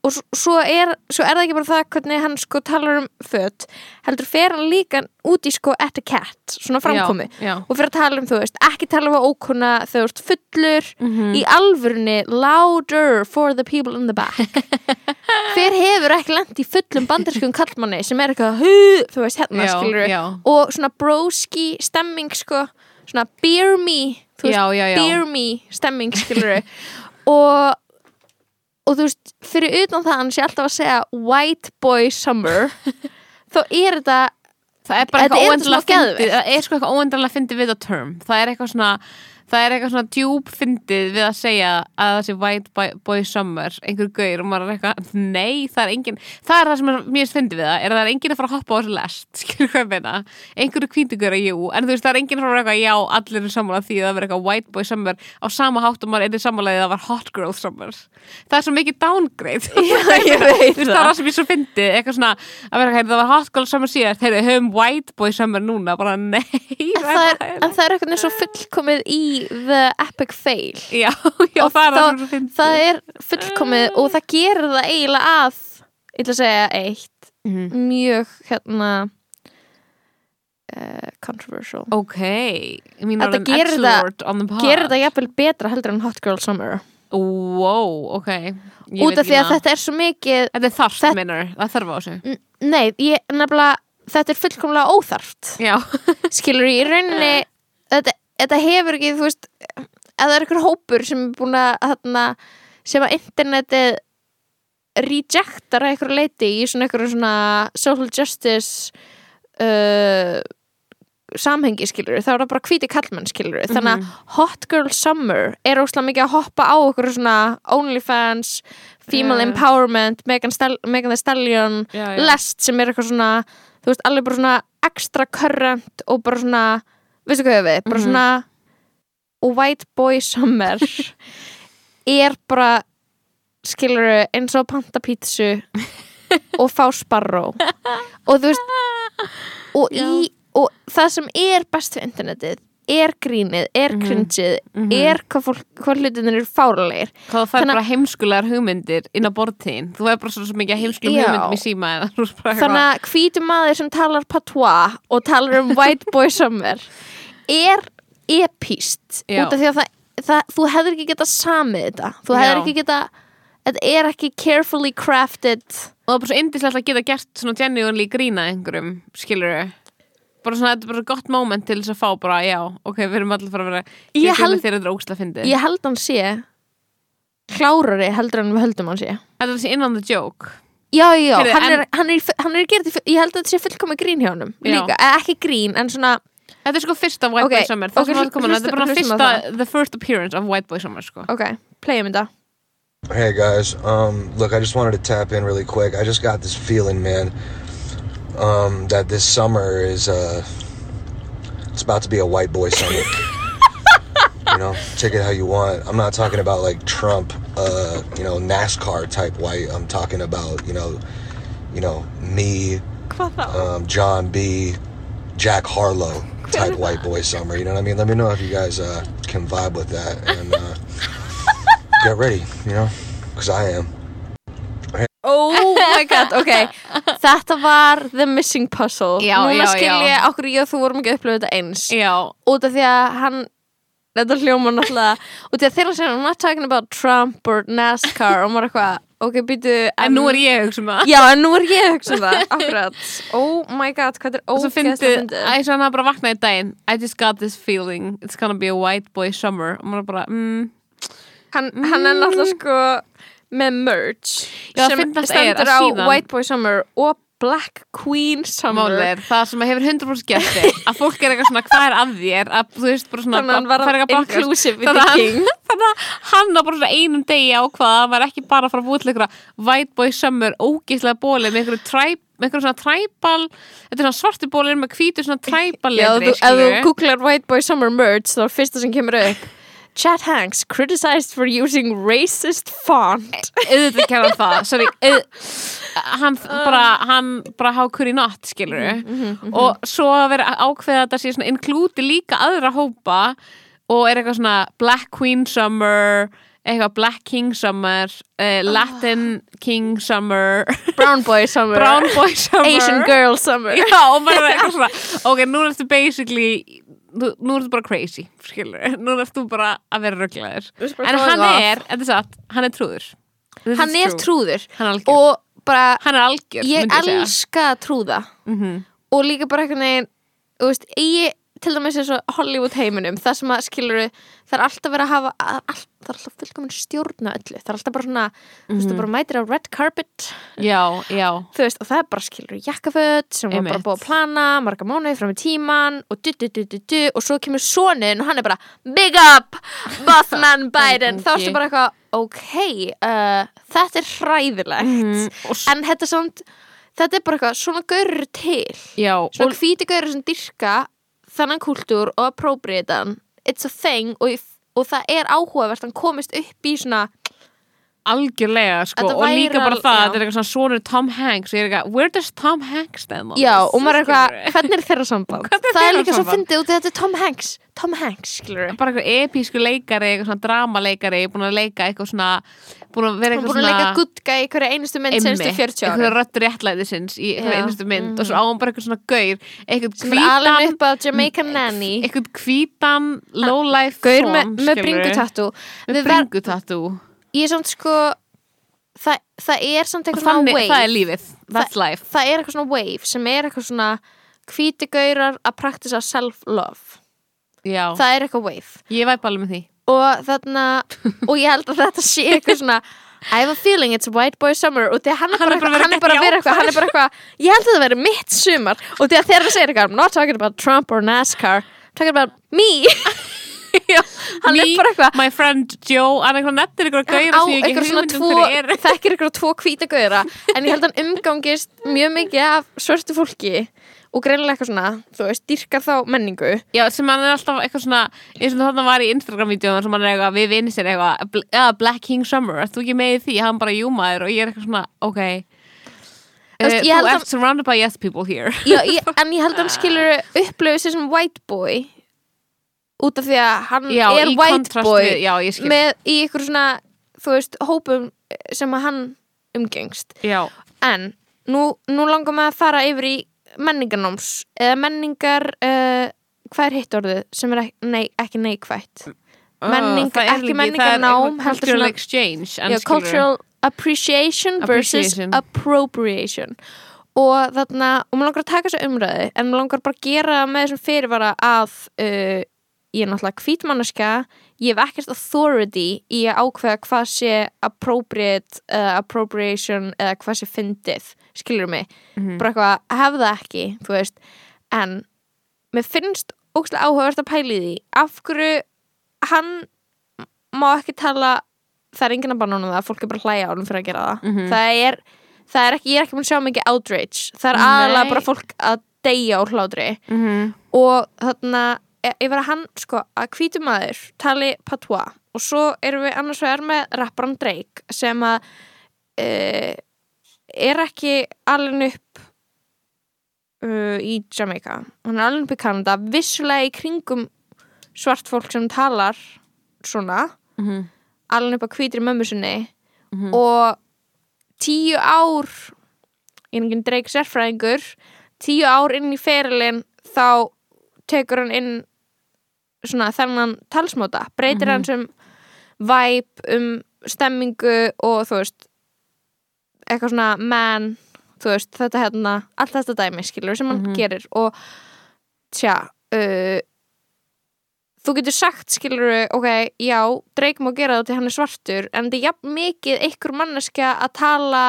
og svo er, svo er það ekki bara það hvernig hann sko talar um föt heldur fer hann líka út í sko etiquette, svona framkomi já, já. og fyrir að tala um, þú veist, ekki tala um að þegar þú ert fullur Mhm. í alvörunni, louder for the people in the back. <laughs> Hver hefur ekki lent í fullum bandarskum kallmanni sem er eitthvað, hu, þú veist, hérna Já, skilur og svona broski stemming sko, svona beer me veist, beer me stemming skilur <laughs> og og þú veist, fyrir utan það að hann sé alltaf að segja white boy summer <laughs> þá er þetta það er bara eitthvað óendalega sko fyndið við að term. Það er eitthvað svona það er eitthvað svona djúb fyndið við að segja að það sé white boy, summer einhver gaur og maður er eitthvað nei, það er engin, það er það sem er mjög fyndið við það er að það er engin að fara að hoppa á þessu lest <laughs> skilur hvað ég meina, einhverju hvítugur að jú en þú veist, það er engin að fara eitthvað já, allir er sammála því að það verður eitthvað white boy summer á sama hátt og maður er sammálaðið að það var hot girl summer. Það er svo mikið downgrade. <laughs> Já, það það. það <laughs> það er, það er í the epic fail. Já, <laughs> já, Og það er það fyndi það er fullkomið og það gerir það eiginlega að ég að segja eitt Mhm. mjög hérna uh, controversial. Ok, ég Þetta gerir pod. gerir það jafnvel betra heldur en Hot Girl Summer. Wow, ok. Ég út af því að það. þetta er svo mikið Þetta er þarft, Þetta- meinar, það þarf á N- nei, ég nefnilega þetta er fullkomlega óþarft. <laughs> Skilur í rauninni þetta, þetta hefur ekki, þú veist ef það er einhver hópur sem er búin að þarna, sem að internetið rejectar að einhverju leiti í svona einhverju svona social justice uh, samhengi skilur þá er það bara hvíti kallmenn skilur þannig að Hot Girl Summer er óslega mikið að hoppa á okkur svona OnlyFans, Female Já. Empowerment Megan, Megan Thee Stallion já, já. lest sem er eitthvað svona þú veist, alveg bara svona extra current og bara svona, veistu hvað við bara Mhm. svona og White Boy Summer <laughs> er bara skilur eins og að panta pítsu <laughs> og fá sparró. Og þú veist og, í, og það sem er best við internetið er grínið, er Mhm. cringeið Mhm. er hvað, fólk, hvað hlutinir eru fárulegir Hvað þú fær bara heimskulegar hugmyndir inn á borðtíðin Þú fær bara svo, mikið Já. hugmyndum í síma þannig að hvítum maður sem talar patois og talar um White Boy <laughs> Summer er epíst út af því að það, það, þú hefur ekki getað samið þetta þú hefur Já. ekki getað þetta er ekki carefully crafted Og það er bara svo indislegt að geta gert svona genuinely grína einhverjum, skilur bara svona, þetta er bara gott moment til þess að fá bara, já, ok, við erum allir fara að vera Ég held- held þeir eru ógstlega fyndið. ég held hann sé klárari heldur en við höldum hann sé. Þetta er þessi in on the joke. Já, já, Heyrðu, hann, en- er, hann, er, hann er gerð, ég held að þetta sé fullkomi grín hjá honum. Já. líka, eh, ekki grín en svona Þetta er sko fyrsta White Ok, Boy Summer. Það ok, sem var komin, þetta er bara hlusta- hlustum á fyrsta the first appearance of White Boy Summer sko. ok, playum þetta. Hey guys, um, look, I just wanted to tap in really quick. I just got this feeling, man, um, that this summer is uh, it's about to be a white boy summer. you know, take it how you want. I'm not talking about like Trump, uh, you know, NASCAR type white. I'm talking about you know, you know, me, um, John B, Jack Harlow type white boy summer. You know what I mean? Let me know if you guys uh, can vibe with that and uh, get ready. You know, because I am. Oh my god, ok. <laughs> Þetta var The Missing Puzzle. Já, Núna já, skil ég okkur ég og þú vorum ekki að upplifa þetta eins. Já, Út af því að hann Þetta hljóma náttúrulega Út af því að þeirra segja I'm not talking about Trump or NASCAR Og maður eitthvað Ok, býtu en nú er ég að hugsa um það. Já, en nú er ég að hugsa um það Akkurat. Oh my god, hvað er Og svo ógeðslega fyndið, fyndið. Æ, svo hann hafði bara vaknað í daginn. I just got this feeling. It's gonna be a white boy summer. Og maður bara, mm. Hann, hann er náttúrulega sko Með merch Já, Sem er stendur að á síðan- White Boy Summer Og Black Queen Summer Málið er, það sem hefur 100% gert þig að fólk er eitthvað svona, hvað er að þér að þú veist, bara svona Þannig að hann var fara eitthvað að bakkast. inclusive with Þannig the að king. hann, þannig að hann á bara svona einum degi ákvaða að hann var ekki bara að fara að búið til eitthvað white boy summer, ógeðslega bóli með einhverju træp með einhverju svona træbal þetta er svona svarti bólir með hvítu svona træbal Já, þú, ef þú googlar White Boy Summer merch þá er fyrsta sem kemur upp Chad Hanks criticized for using racist font. Auðvitað kemur það. Sorry, <laughs> auð, hann bara hann bara how could he not, skilur og svo að vera ákveða að þetta sé svona inklúti líka aðra hópa og er eitthvað svona Black Queen Summer eitthvað Black King Summer uh, Latin King Summer. Brown Boy Summer. Brown Boy Summer. Asian Girl Summer. Já, og maður er eitthvað svona ok, nú ertu basically nú, nú ertu bara crazy, skilur <laughs> nú ertu bara að vera bara en hann er, þetta er satt, hann er trúður. This Hann er trúður. Hann er og bara Hann er algjör, ég elska að trúða. Mhm. og líka bara þú veist, ég til dæmis eins og Hollywood heiminum það sem að skilur það er alltaf verið að hafa all, það er alltaf fullkomin stjórna öllu. Það er alltaf bara svona, þú veist, Mhm. það bara mætir á red carpet. Já, já. Þú veist, og það er bara skilur jakkaföt sem var bara búið að plana marga mánuði fram í tíman og du, du, du, du, du, og svo kemur sonin og hann er bara big up, Bossman <laughs> Biden. Þá erstu bara eitthvað, ok uh, þetta er hræðilegt. Mhm, og s- en þetta er samt þetta er bara eitthvað, svona gaurur til. Já, svona hvíti gaurur sem dyrka þannan kultúr og appropriate hann it's a thing og, og það er áhugavert hann komist upp í svona algjörlega sko Þetta og líka væri bara það, já. þetta er eitthvað svona sonur Tom Hanks og ég er eitthvað, where does Tom Hanks stand on Já, this? og maður er eitthvað, hvernig er þeirra samband? Er það er líka svo fyndið út þetta er Tom Hanks Tom Hanks, skilur bara eitthvað episku leikari, eitthvað svona dramaleikari búin að leika eitthvað svona búin að vera Hún eitthvað búin að svona leika good guy í hverju einustu mynd senstu 40 ára eitthvað röttur réttlæðisins í Já. einustu mynd. Og svo á hann bara eitthvað svona gaur eitthvað Jamaican Nanny. eitthvað hvítan low life Gaur með, með bringutattu. Með bringutattu. Ég er samt sko það, það er samt eitthvað svona þannig, wave það er lífið, that's life. það er eitthvað svona wave sem er eitthvað svona hvíti gaurar að praktisa self-love. Já, það er eitthvað wave. Ég væp alveg með því og þarna og ég held að þetta sé eitthvað svona I have a feeling it's white boy summer. Og því að hann er bara, er bara hann er bara vera eitthvað hann er bara eitthvað, ég held að það veri mitt sumar. Og því að þegar það segir eitthvað I'm not talking about Trump or NASCAR. I'm talking about me. <laughs> Hann Me, er bara eitthvað my friend Joe, hann eitthvað nettir eitthvað á sem ég ekki hugmyndum hver er. þekkir eitthvað tvo hvíta gauðra. En ég held að hann umgangist mjög mikið af svörtu fólki og greinilega eitthvað svona, þú veist, dyrkar þá menningu. Já, sem hann er alltaf eitthvað svona eins og þarna var í Instagram-vídeóðan sem hann er eitthvað við vinni sér eitthvað, "Bl- ja, Black King Summer þú ekki með því, hann bara júmaður og ég er eitthvað svona, ok. Þú Eh, að- ert surrounded by yes people here. Já, ég, <laughs> en ég held að hann skilur upplöfu sér sem white boy út af því að hann Já, er white boy við, Já, með í ykkur svona, þú veist, hópum sem að hann umgengst. Já, en nú, nú langar maður að fara yfir í menningarnáms eða menningar uh, hvað er hitt orðið sem er ekki, nei, ekki neikvætt? Menning, Það er ekki menningarnám cultural exchange Já, cultural appreciation versus Appreciation. appropriation. Og þarna, og maður langar að taka þessu umræði en maður langar bara að gera með þessum fyrirvara að uh, ég er náttúrulega hvítmannaska ég hef ekkert authority í að ákveða hvað sé appropriate uh, appropriation eða hvað sé fyndið skilur mig, bara eitthvað hef það ekki, þú veist. En mér finnst ógstlega áhugavert að pæli því. Af hverju hann má ekki tala það er enginn að banna honum það, fólk er bara að hlæja á honum fyrir að gera það. Það, er, það er ekki, ég er ekki búin að sjá mikið outrage. Það er aðalega bara fólk að deyja úr hlátri. Mhm. og þarna yfir að hann sko að hvítum maður tali patois. Og svo erum við annars vegar með rapparan Drake sem að uh, er ekki alveg upp uh, í Jamaica. Hann er alveg upp í Kanada vissulega í kringum svart fólk sem talar svona Mhm. alveg upp á hvítri mömmu sinni. Og tíu ár er enginn Drake sérfræðingur tíu ár inn í ferilinn þá tekur hann inn svona þennan talsmáta breytir hann sem væp um stemmingu og þú veist eitthvað svona man þú veist þetta hérna allt þetta dæmi skilur sem hann gerir og tja uh, þú getur sagt skilur ok, já, Drake má gera það til hann er svartur en þetta er jafn mikið einhver manneskja að tala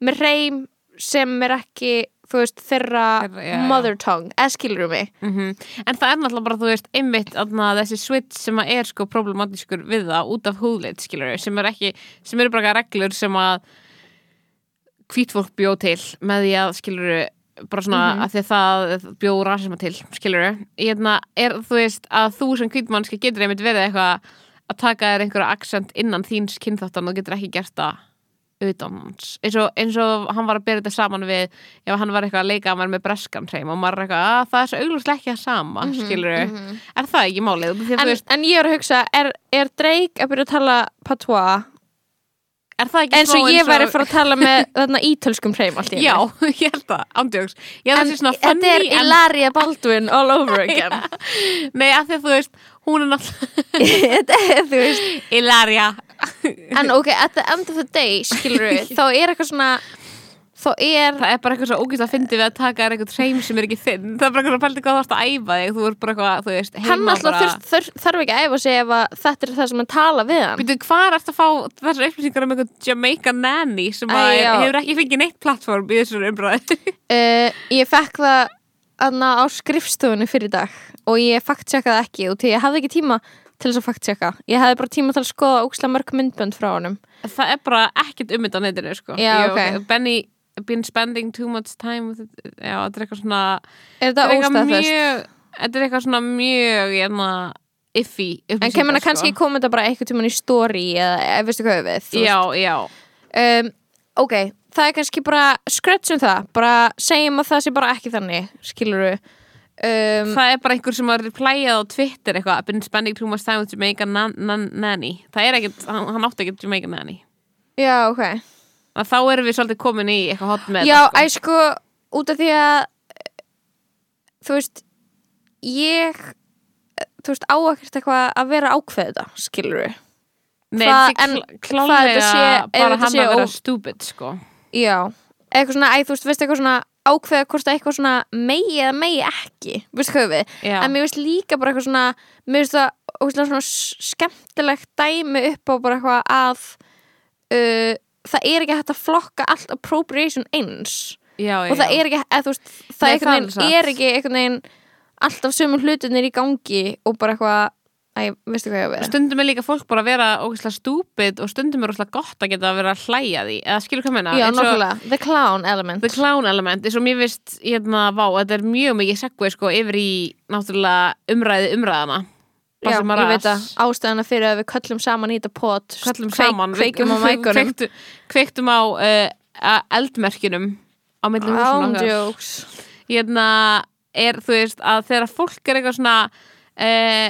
með reym sem er ekki þú veist, þeirra Þeirra, já, mother tongue, eða skilur mig Mhm. En það er náttúrulega bara, þú veist, einmitt aðna, þessi switch sem að er sko problematískur við það út af húðleitt, skilur sem er ekki, sem eru bara reglur sem að hvítfólk bjó til með því að, skilur bara svona Mhm. að því að það bjó rasisma til, skilur hérna, er þú veist að þú sem hvítmannski getur einmitt verið eitthvað að taka þér einhverja accent innan þíns kynþáttan og getur ekki gert það utan hans eins og, eins og hann var að byrja þetta saman við ef hann var eitthvað að leika að maður með breskan hreim og maður er eitthvað að það er svo auglúslega ekki það sama mm skilur er það ekki málið? Að en, veist, en ég er að hugsa, er, er Drake að byrja að tala patois? Er það ekki eins og ég væri að fara að tala með <laughs> þarna ítölskum hreim allt í já, <laughs> ég held það, en svona þetta er en, Ilaria Baldwin all over <laughs> again. Nei, af því að þú veist hún er náttúrulega Ilaria <laughs> en ok, at the end of the day, skilur við <laughs> þá er eitthvað svona þá er það er bara eitthvað svo ógæst að fyndi við að taka þér eitthvað hreim sem er ekki þinn. Það er bara eitthvað að pælta hvað þú ert að æfa þig. Þú ert bara eitthvað, þú veist, hann heima alltaf bara þurft, þurf, þarf ekki að æfa sig ef þetta er það sem hann tala við hann. Býtu, hvað ert að fá þessar upplýsingar um eitthvað Jamaica Nanny sem Æ, er, hefur ekki fengið neitt plattform í þessar umræði <laughs> uh, ég fekk það aðna á skrifstofunni fyrir dag og ég fact-checkaði ekki og því ég hafði ekki tíma til þess að fact-checka ég hafði bara tíma til að skoða ókslega mörg myndbönd frá honum það er bara ekkert um þetta á netinu sko. Já, Ég- ok. Benny been spending too much time with it. já, þetta er eitthvað svona er þetta þetta er eitthvað óstaðfest? mjög þetta er eitthvað svona mjög hérna, iffy En kemur það kannski koma þetta bara eitthvað tímann í story eða eða veistu hvað við þú Já, já veist. um, Ok, það er kannski bara skrötsum það, bara segjum að það sé bara ekki þannig, skilur við um, Það er bara einhver sem har plæjað á Twitter eitthvað I've been spending too much time with Jamaica nan nan nanny. Það er ekkert, hann, hann átti ekkert Jamaica nanny. Já, ok. Að Þá erum við svolítið komin í eitthvað hot með Já, þetta, æ, sko, út af því að þú veist ég þú veist, á ekkert eitthvað að vera ákveð þetta, skilur við Nei, en er klálega bara hann að vera stupid sko. Já, eitthvað svona, æ, þú veist, veist eitthvað svona ákveða hvort að eitthvað svona megi eða megi ekki, veist hvað við? Já. en mér veist líka bara eitthvað svona mér veist það ógeðslega svona skemmtilegt dæmi upp á bara eitthvað að uh, það er ekki hægt að flokka allt appropriation eins. Já, já, og það er ekki, eða þú veist það Nei, einhvern það er veginn er ekki einhvern veginn alltaf sömu hlutinir í gangi og bara eitthvað, æ, veistu hvað ég að vera? Stundum er líka fólk bara að vera ógeðslega stúpid og stundum er ógeðslega gott að geta að vera að hlæja því. Eða skilur hvað menna Já, nokkulega, the clown element. The clown element eins og mér vist hérna, vá, þetta er mjög mikið segvei sko yfir í náttúrulega umræði umræðana. Já, Bassi ég Maras. veit að ástæðana fyrir að við köllum saman í þetta pot kallum saman kveikjum á <laughs> mækunum. kveiktu, kveiktum á uh, eldmerkjunum á milli húsum okkar. Ándjóks hérna er þú veist að þegar fólk er eitthvað svona uh,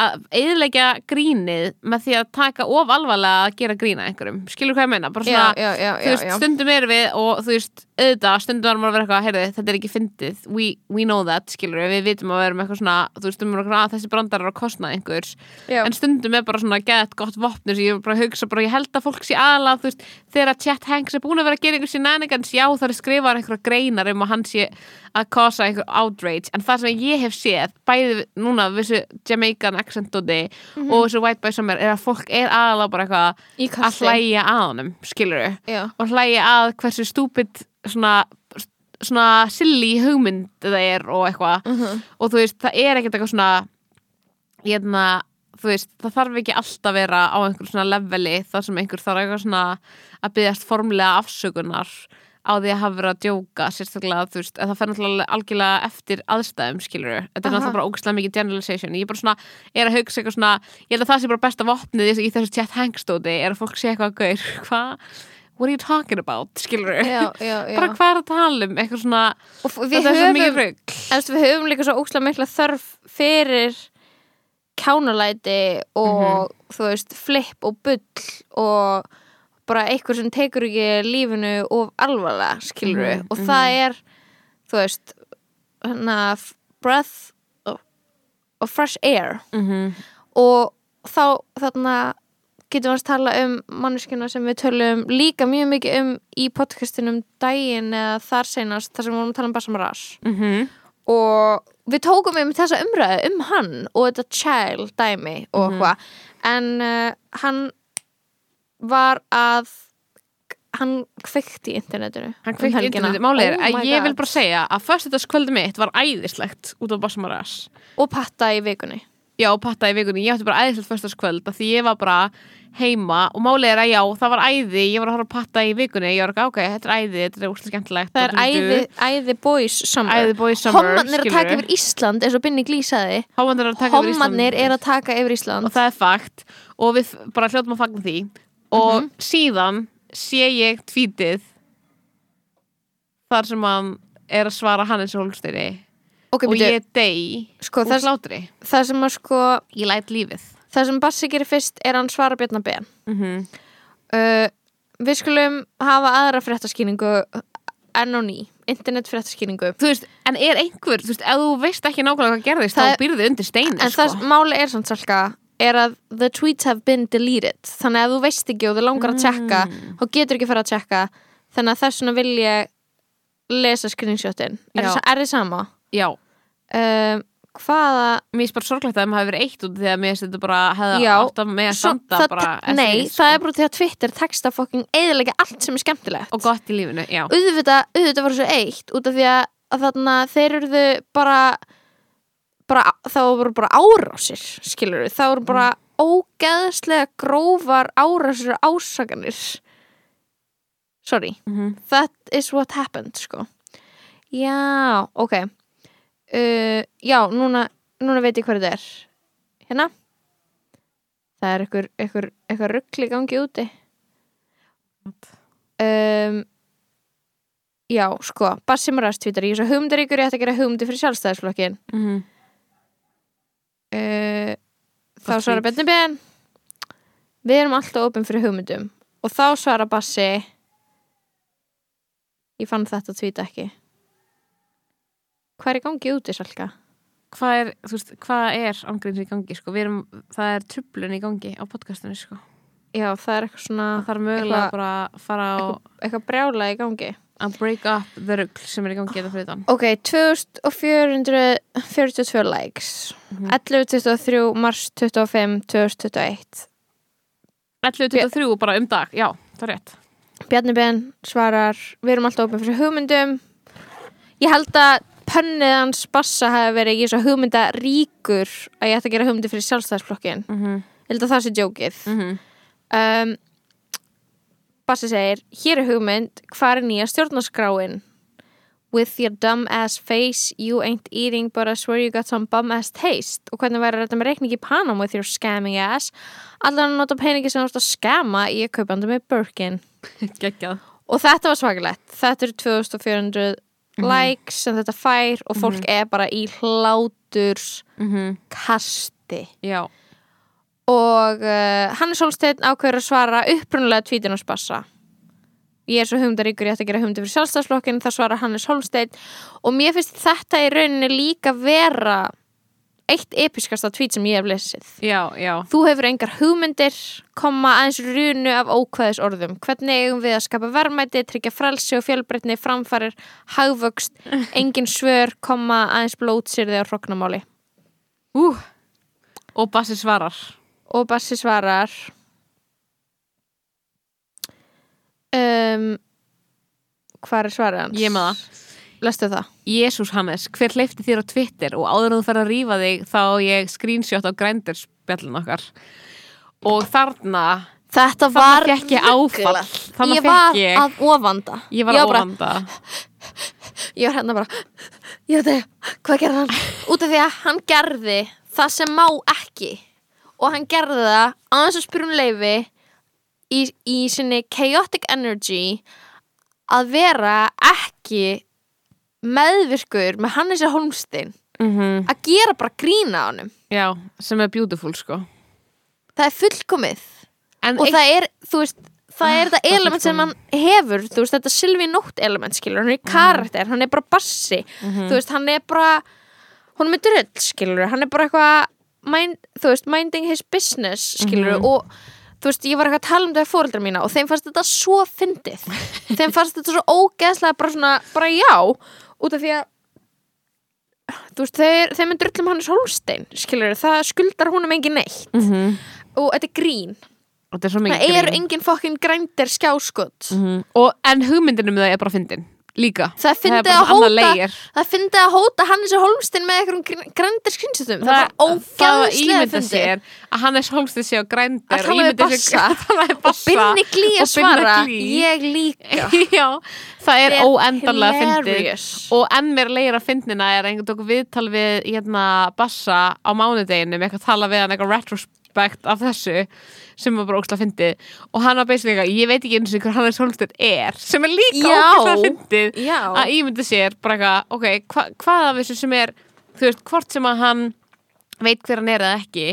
að eðilegja grínið með því að taka of alvarlega að gera grína einhverjum, skilur hvað ég meina? Bara svona, já, já, þú já, veist, já. stundum erum við og þú veist, auðvitað, stundum erum við að vera eitthvað heyrðu, þetta er ekki fyndið, we, we know that skilur við, við vitum að við erum eitthvað svona þú veist, við að þessi brandar er að kostna einhvers. En stundum er bara svona gett gott sem ég er bara hugsa, bara ég held að fólk sé aðalega, þú veist, þegar að Chet Hanks er búin að vera að gera einhver shenanigans, já það er skrifað einhverja greinar um að hann sé að kosa einhver outrage, en það sem ég hef séð bæði núna þessu Jamaican accent og og þessu White Boy Summer er að fólk er aðalega bara eitthvað að hlæja að honum, skilur Já. og hlæja að hversu stúpid svona, svona silly hugmynd það er og eitthvað. Mhm. og þú veist, það er ekkert eitthvað svona hérna, þú veist, það þarf ekki alltaf að vera á einhver svona leveli þar sem einhver þarf eitthvað svona að byggjast formlega afsökunar á því að hafa verið að djóka sérstaklega, þú veist, að það fer náttúrulega algjörlega eftir aðstæðum, skilur þetta er Aha. náttúrulega bara ógæslega mikið generalization. Ég er bara svona, er að hugsa eitthvað svona ég held að það sé bara besta vopnið í þessu- chat hangstóti er að fólk sé eitthvað að gaur hvað, what are you talking about, skilur <laughs> já. bara hvað er að tala um, eitthvað svona þetta er svo mikið rugg en við höfum líka svo ókslega mikla þörf fyrir kjánalæti og Mhm. þú veist, flip og bull og bara eitthvað sem tekur ekki lífinu of alvarlega, skilur við Mhm, og það er, þú veist f- breath of, of fresh air Mhm. og þá þarna getum við að tala um manneskjuna sem við tölum líka mjög mikið um í podcastinum daginn eða þar seinast þar sem við vorum að tala um Bassam Ras Mhm. og við tókum um þessa umræðu um hann og þetta child dæmi og Mhm. eitthvað en uh, hann var að hann kveikti í internetinu Hann um kveikti helgina. interneti, málið er Oh að ég God. vil bara segja að föstudagskvöldi mitt var æðislegt út af Bassamaras og patta í vikunni Já, patta í vikunni, ég átti bara æðislegt föstudagskvöld af því ég var bara heima og málið er að já, það var æði, ég var að horfa að patta í vikunni. Ég var ekki, ok, þetta er æði, þetta er úrslega skemmtilegt. Það er æði, æði boys summer. Æði boys summer, hommarnir að taka yfir Ísland eins og Binni glísaði Hámandir er að taka yfir Ísland. Hommarnir er að taka yfir Ísland. Og það er fakt. Og við bara hljóttum að fagna því. Og Mhm. síðan sé ég tvítið þar sem hann er að svara Hannes Holsteiri ok, og byrju, ég dey sko, úr það, hlátri. það sem að sko ég læt lífið. það sem Bassi gerir fyrst er að hann svara Bjarnar Ben. Mm uh, við skulum hafa aðra fréttaskýningu enn og ný, internet fréttaskýningu en er einhver, þú veist, ef þú veist ekki nákvæmlega hvað gerðist, Það þá býrðu undir steini en sko. það máli er samt salka er að the tweets have been deleted. Þannig að þú veist ekki og þú langar að tjekka Mm. þá getur ekki fara að tjekka. Þannig að þess vegna vil ég lesa screenshotin er, það- er þið sama? Já, Um, hvaða mér er bara sorglegt að þeim hafi verið eitt út því að mér finnst þetta bara hefða Já, átt að með að standa það, bara eftir nei, það sko. er bara því að Twitter texta fokking eðilega allt sem er skemmtilegt. Og gott í lífinu, já. Auðvitað, auðvitað var þessu eitt út af því að, að þarna þeir eruðu bara bara, það voru bara árásir skilur við, það voru bara ógeðslega grófar árásir og ásakanir. Sorry, Mhm. that is what happened sko. Já, ok uh, já, núna, núna veit ég hvað þetta er. Hérna. Það er eitthvað, eitthvað, eitthvað ruggli gangi úti. Um, já, sko Bassi Maras tvítar, ég er svo hugmyndaríkur ég ætti að gera hugmyndi fyrir sjálfstæðisflokkin mm -hmm. uh, þá Gott svarar. Bjarni Ben. Við erum alltaf opinn fyrir hugmyndum. Og þá svarar Bassi. Ég fann þetta tvíta ekki hvað er í gangi úti Salka? hvað er, þú veist, hvað er ángríns í gangi, sko, við erum það er trublun í gangi á podcastinu, sko. Já, það er eitthvað svona það þarf mögulega Eitthvað- bara að fara á eitthvað brjála í gangi. Að break up the rugl sem er í gangi þetta fyrir þann ok, 2442 likes. Mhm. 11.23 mars 25 2021 11.23 bara um dag, já, það er rétt. Bjarni Ben svarar við erum alltaf opinn fyrir hugmyndum. Ég held að pönnið hans bassa hafi verið ég svo hugmynda ríkur að ég ætti að gera hugmyndi fyrir sjálfstæðsflokkin mm -hmm. held að það sé jókið. Mm um, Bassi segir hér er hugmynd, hvað er nýja stjórnarskráin? With your dumb ass face you ain't eating but I swear you got some bum ass taste. Og hvernig verður þetta með reikningi Panam with your scamming ass? Allar að nota peningi sem þú ert að skama í að kaupandi með Birkin. <laughs> Geggjað. Og þetta var svakalegt. Þetta eru 2400 likes sem þetta fær og fólk er bara í hláturs mm kasti. Já, og uh, Hannes Holsteinn ákveður að svara á spassa ég er svo hugmyndaríkur ég ætti að gera hugmyndir fyrir sjálfstæðsflokkin það svarar Hannes Holsteinn. Og mér finnst þetta í rauninni líka vera eitt episkasta tvít sem ég hef lesið já, já Þú hefur engar hugmyndir, koma aðeins runu af ókvæðis orðum. Hvernig eigum við að skapa verðmæti, tryggja frelsi og fjölbreytni, framfarir, hagvöxt, <laughs> engin svör, koma aðeins blótsýrði á hrokknamáli. uh. og Bassi svarar Og Bassi svarar um, Hvað er svarið hans? Ég með það. Lestu það? Jésús Hannes, hver hleyfti þér á Twitter og áður þú fer að rífa þig þá ég screenshot á grændirspjallin okkar. Og þarna Þetta var fékk ég var ég- að ofanda. Ég var að óvanda Ég var hérna bara Ég veit ekki, hvað gerði hann? Út af því að hann gerði það sem má ekki. Og hann gerði það aðeins að spyrja um leifi í, í sinni chaotic energy að vera ekki meðvirkur með Hannesi Holmstein mm að gera bara grína á honum. Já, sem er beautiful sko. Það er fullkomið. En og það er, þú veist það er þetta það element sem hann hefur þú veist, þetta Sylvie Nótt element skilur hann er Mhm. karakter, hann er bara bassi. Þú veist, hann er bara hún er með drull, skilur, hann er bara eitthvað mind, þú veist, minding his business skilur, Mhm. og þú veist, ég var eitthvað að tala um þetta við fóreldra mína og þeim fannst þetta svo fyndið. <laughs> Þeim fannst þetta svo ógeðslega bara svona, bara já út af því að þú veist, þeir, þeim er drullum hann er Solstein, skilur, það skuldar húnum engin neitt. Mm og þetta er grín. Þetta er svo mikið það grín. engin fokkin grændir skjáskot. Mhm. og, en hugmyndinu með það er bara fyndin líka. Það bara að að hóta Hannes Holmstein með einhverjum grændir skrýnsutum það, var ógæðslega sér að Hannes Holmstein sé á grændir Að tala við Bassa. <laughs> og Binni Glí að svara. Ég líka. <laughs> Já, það er óendanlega hilarious. og enn mér leir að fyndina er einhvern tók viðtal við hérna Bassa á mánudeginu með eitthvað að tala við hann eitthvað retrospect af þessu sem var bara ógslag fyndið og hann var eitthvað, ég veit ekki eins og hver Hannes Holmstein er sem er líka ógslag fyndið Já. að ímynda sér bara eitthvað, ok, hva, hvað af þessu sem er þú veist, hvort sem að hann veit hver hann er eða ekki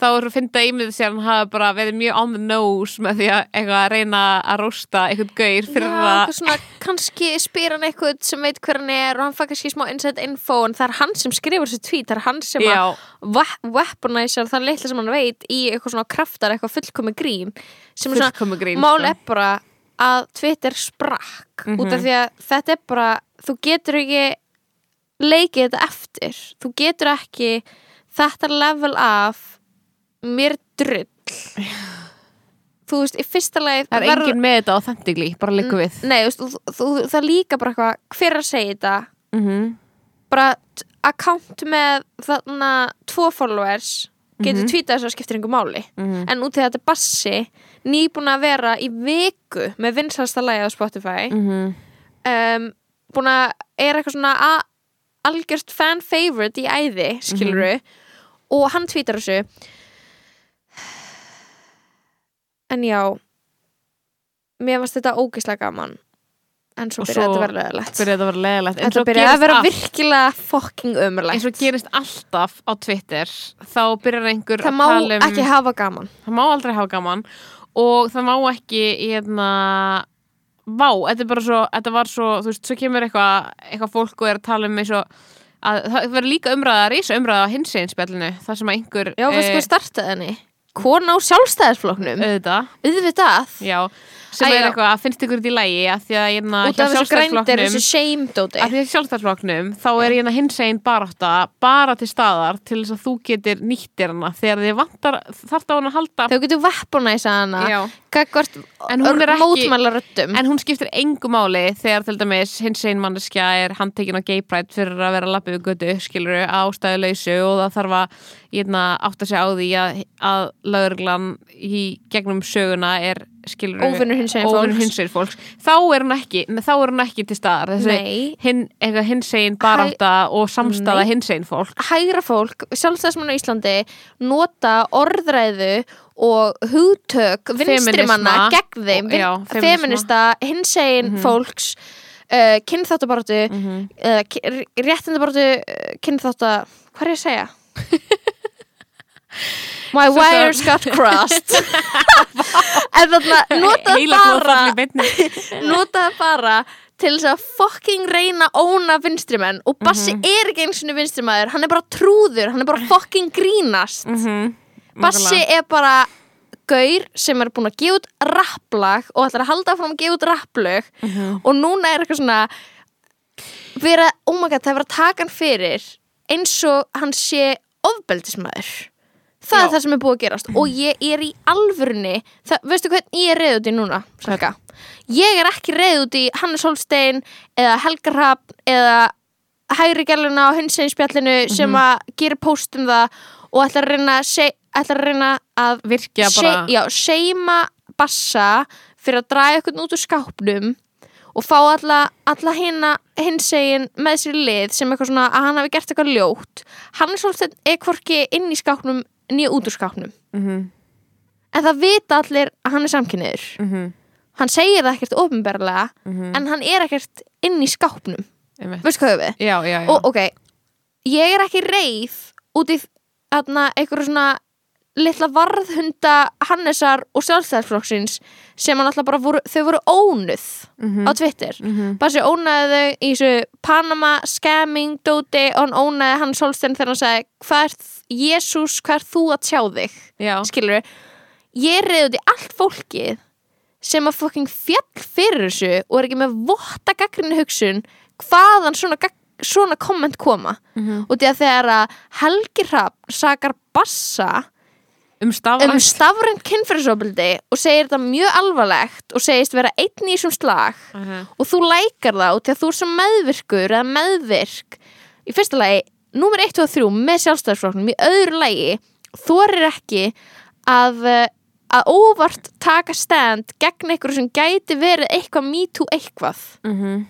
þá er að finna ímyndið sér hann hafa bara verið mjög on the nose með því að að reyna að rósta eitthvað gaur fyrir Já, að svona, kannski spyr hann eitthvað sem veit hver hann er og hann fær kannski smá inside info en það er hann sem skrifur þessu tweet það er hann sem Já. að we- weaponizar það litla sem hann veit í eitthvað svona kraftar eitthvað fullkomi grín sem er svona grín, mál sko. er bara að Twitter sprakk út Mhm. af því að þetta er bara þú getur ekki leikið þetta eftir þú getur ekki þetta level af mér drull þú veist, í fyrsta lagi Það er enginn með þetta authentically, bara líka við Nei, þú, veist, þú, þú, það líka bara eitthvað hver er að segja þetta mm -hmm. bara account með þarna tvo followers getur mm tweetað þess að skiptir einhver máli Mhm. en út í þetta bassi nýbúin að vera í viku með vinsalsta lagi á Spotify Mhm. um, búin að er eitthvað svona a- algjört fan favorite í æði skiluru Mhm. Og hann tweetar þessu. En já mér varst þetta ógislega gaman. En svo byrjaði þetta að vera leðilegt byrjaði þetta að vera leðilegt en svo byrjaði að vera virkilega fucking eins ömurlegt og gerist alltaf á Twitter þá byrjar einhver það að má tala um ekki hafa gaman. Það má aldrei hafa gaman. Og það má ekki hérna vá, þetta er bara svo, þetta var svo þú veist, svo kemur eitthvað eitthvað fólk og er að tala um eins og að það verður líka umræða, rísa umræða á hins einn spjallinu, það sem að einhver já, veistu hvað startaði henni? kona á sjálfstæðisflokknum? Auðvitað, auðvitað. Já sem Æ, er eitthvað, finnst ykkur þetta í lægi að því að hérna því að sjálfstæðsflokknum þá er hérna hins einn barátta bara til staðar til þess að þú getur nýttir hana þegar þið vantar þarf það að halda þau getur weaponæsa hana. Gagvart En hún er ekki- En hún skiptir engu máli þegar til dæmis hins einn manneskja er handtekinn á gay pride fyrir að vera lappið við götu, skilur ástæðu lausu og það þarf að hérna, átta sig á því að, að lögreglan í gegnum söguna er skilur Óvinur hinsegin fólks. þá er hún ekki, þá er hún ekki til staðar þessi Nei. hin, eitthvað hins einn barátta og samstaða Nei. hins einn fólk hægra fólk, sjálfstæðismann á Íslandi nota orðræðu og hugtök vinstrimanna gegn þeim, já, vin- feminisma. Mhm. feminista hinsegin fólks uh, kynþáttabaratu Mhm. uh, réttindabaratu uh, kynþátta, hvað er ég að segja? <laughs> My wires got crossed <laughs> en þannig nota Heila bara blóðfall í beinni. <laughs> nota það bara til þess að fucking reyna að óna vinstrimenn og Bassi Mhm. er ekki eins og vinstrimæður, hann er bara trúður hann er bara fucking grínast Mhm. Bassi er bara gaur sem er búin að gefa út rapplag og ætlar að halda fram að gefa út rapplög Mhm. og núna er eitthvað svona vera, oh my god, það er verið að taka hann fyrir eins og hann sé ofbeldismæður það Já. er það sem er búið að gerast og ég er í alvörunni það, veistu hvern ég er reyð út í núna Salka? ég er ekki reyð út í Hannes Holstein eða Helga Hrafn eða hægri gæluna á hinsegin spjallinu sem Mhm. að gera post um það og ætlar að reyna að, seg, ætlar að, reyna að virkja se- bara já, seima bassa fyrir að draga eitthvað út úr skápnum og fá alla, alla hinsegin með sér lið sem eitthvað svona að hann hafi gert eitthvað ljótt hann er svolítið hvorki inn í skápnum nýja út úr skápnum. Mhm, en það vita allir að hann er samkynniður mhm, hann segir það ekkert ofinberlega mhm. en hann er ekkert inn í skápnum. Veistu hvað við? Já, já, já. Og ok, ég er ekki reið út í einhverju svona litla varðhunda Hannesar og sjálfstæðarflokksins sem hann alltaf bara voru, þau voru ónuð Mhm, á Twitter. Mhm. bara sér ónaði þau í þessu Panama scamming dóti og hann ónaði hann Solstein þegar hann sagði hvað er Jésús, hvað er þú að tjá þig? Já, skilur ég er reyð út í allt fólkið sem að fucking fjall fyrir þessu og er ekki með votta gaggrinni hugsun hvaðan svona, gagg- svona komment koma. Mhm. og því að þegar að Helgi Hrafn sakar bassa um um stafrænt stafrænt kynfyrirsofbildi og segir þetta mjög alvarlegt og segist vera einn í þessum slag. Mhm. og þú lækar það og því að þú er svo meðvirkur eða meðvirk. Í fyrsta lagi, númer 1 og 3 með sjálfstæðarsflokknum, í öðru lagi þorir ekki að eh, að óvart taka stand gegn einhverju sem gæti verið eitthvað me too eitthvað. Mhm,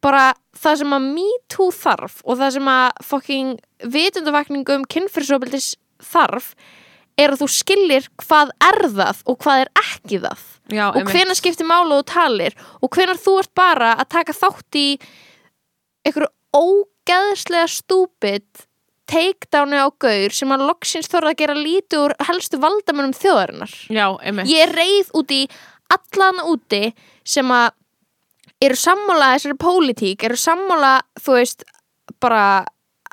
bara það sem að me too þarf og það sem að fucking vitundavakningu um kynfyrirsofbildis þarf er að þú skilir hvað er það og hvað er ekki það. Já, og hvenær skiptir málu og talir og hvenær þú ert bara að taka þátt í einhverju ógeðslega stúpid takedowni á gaur sem að loksins þorða að gera lítið úr helstu valdamönnum þjóðarinnar. Já, ég er reið út í allan úti sem að eru sammála þessari pólitík eru sammála, þú veist bara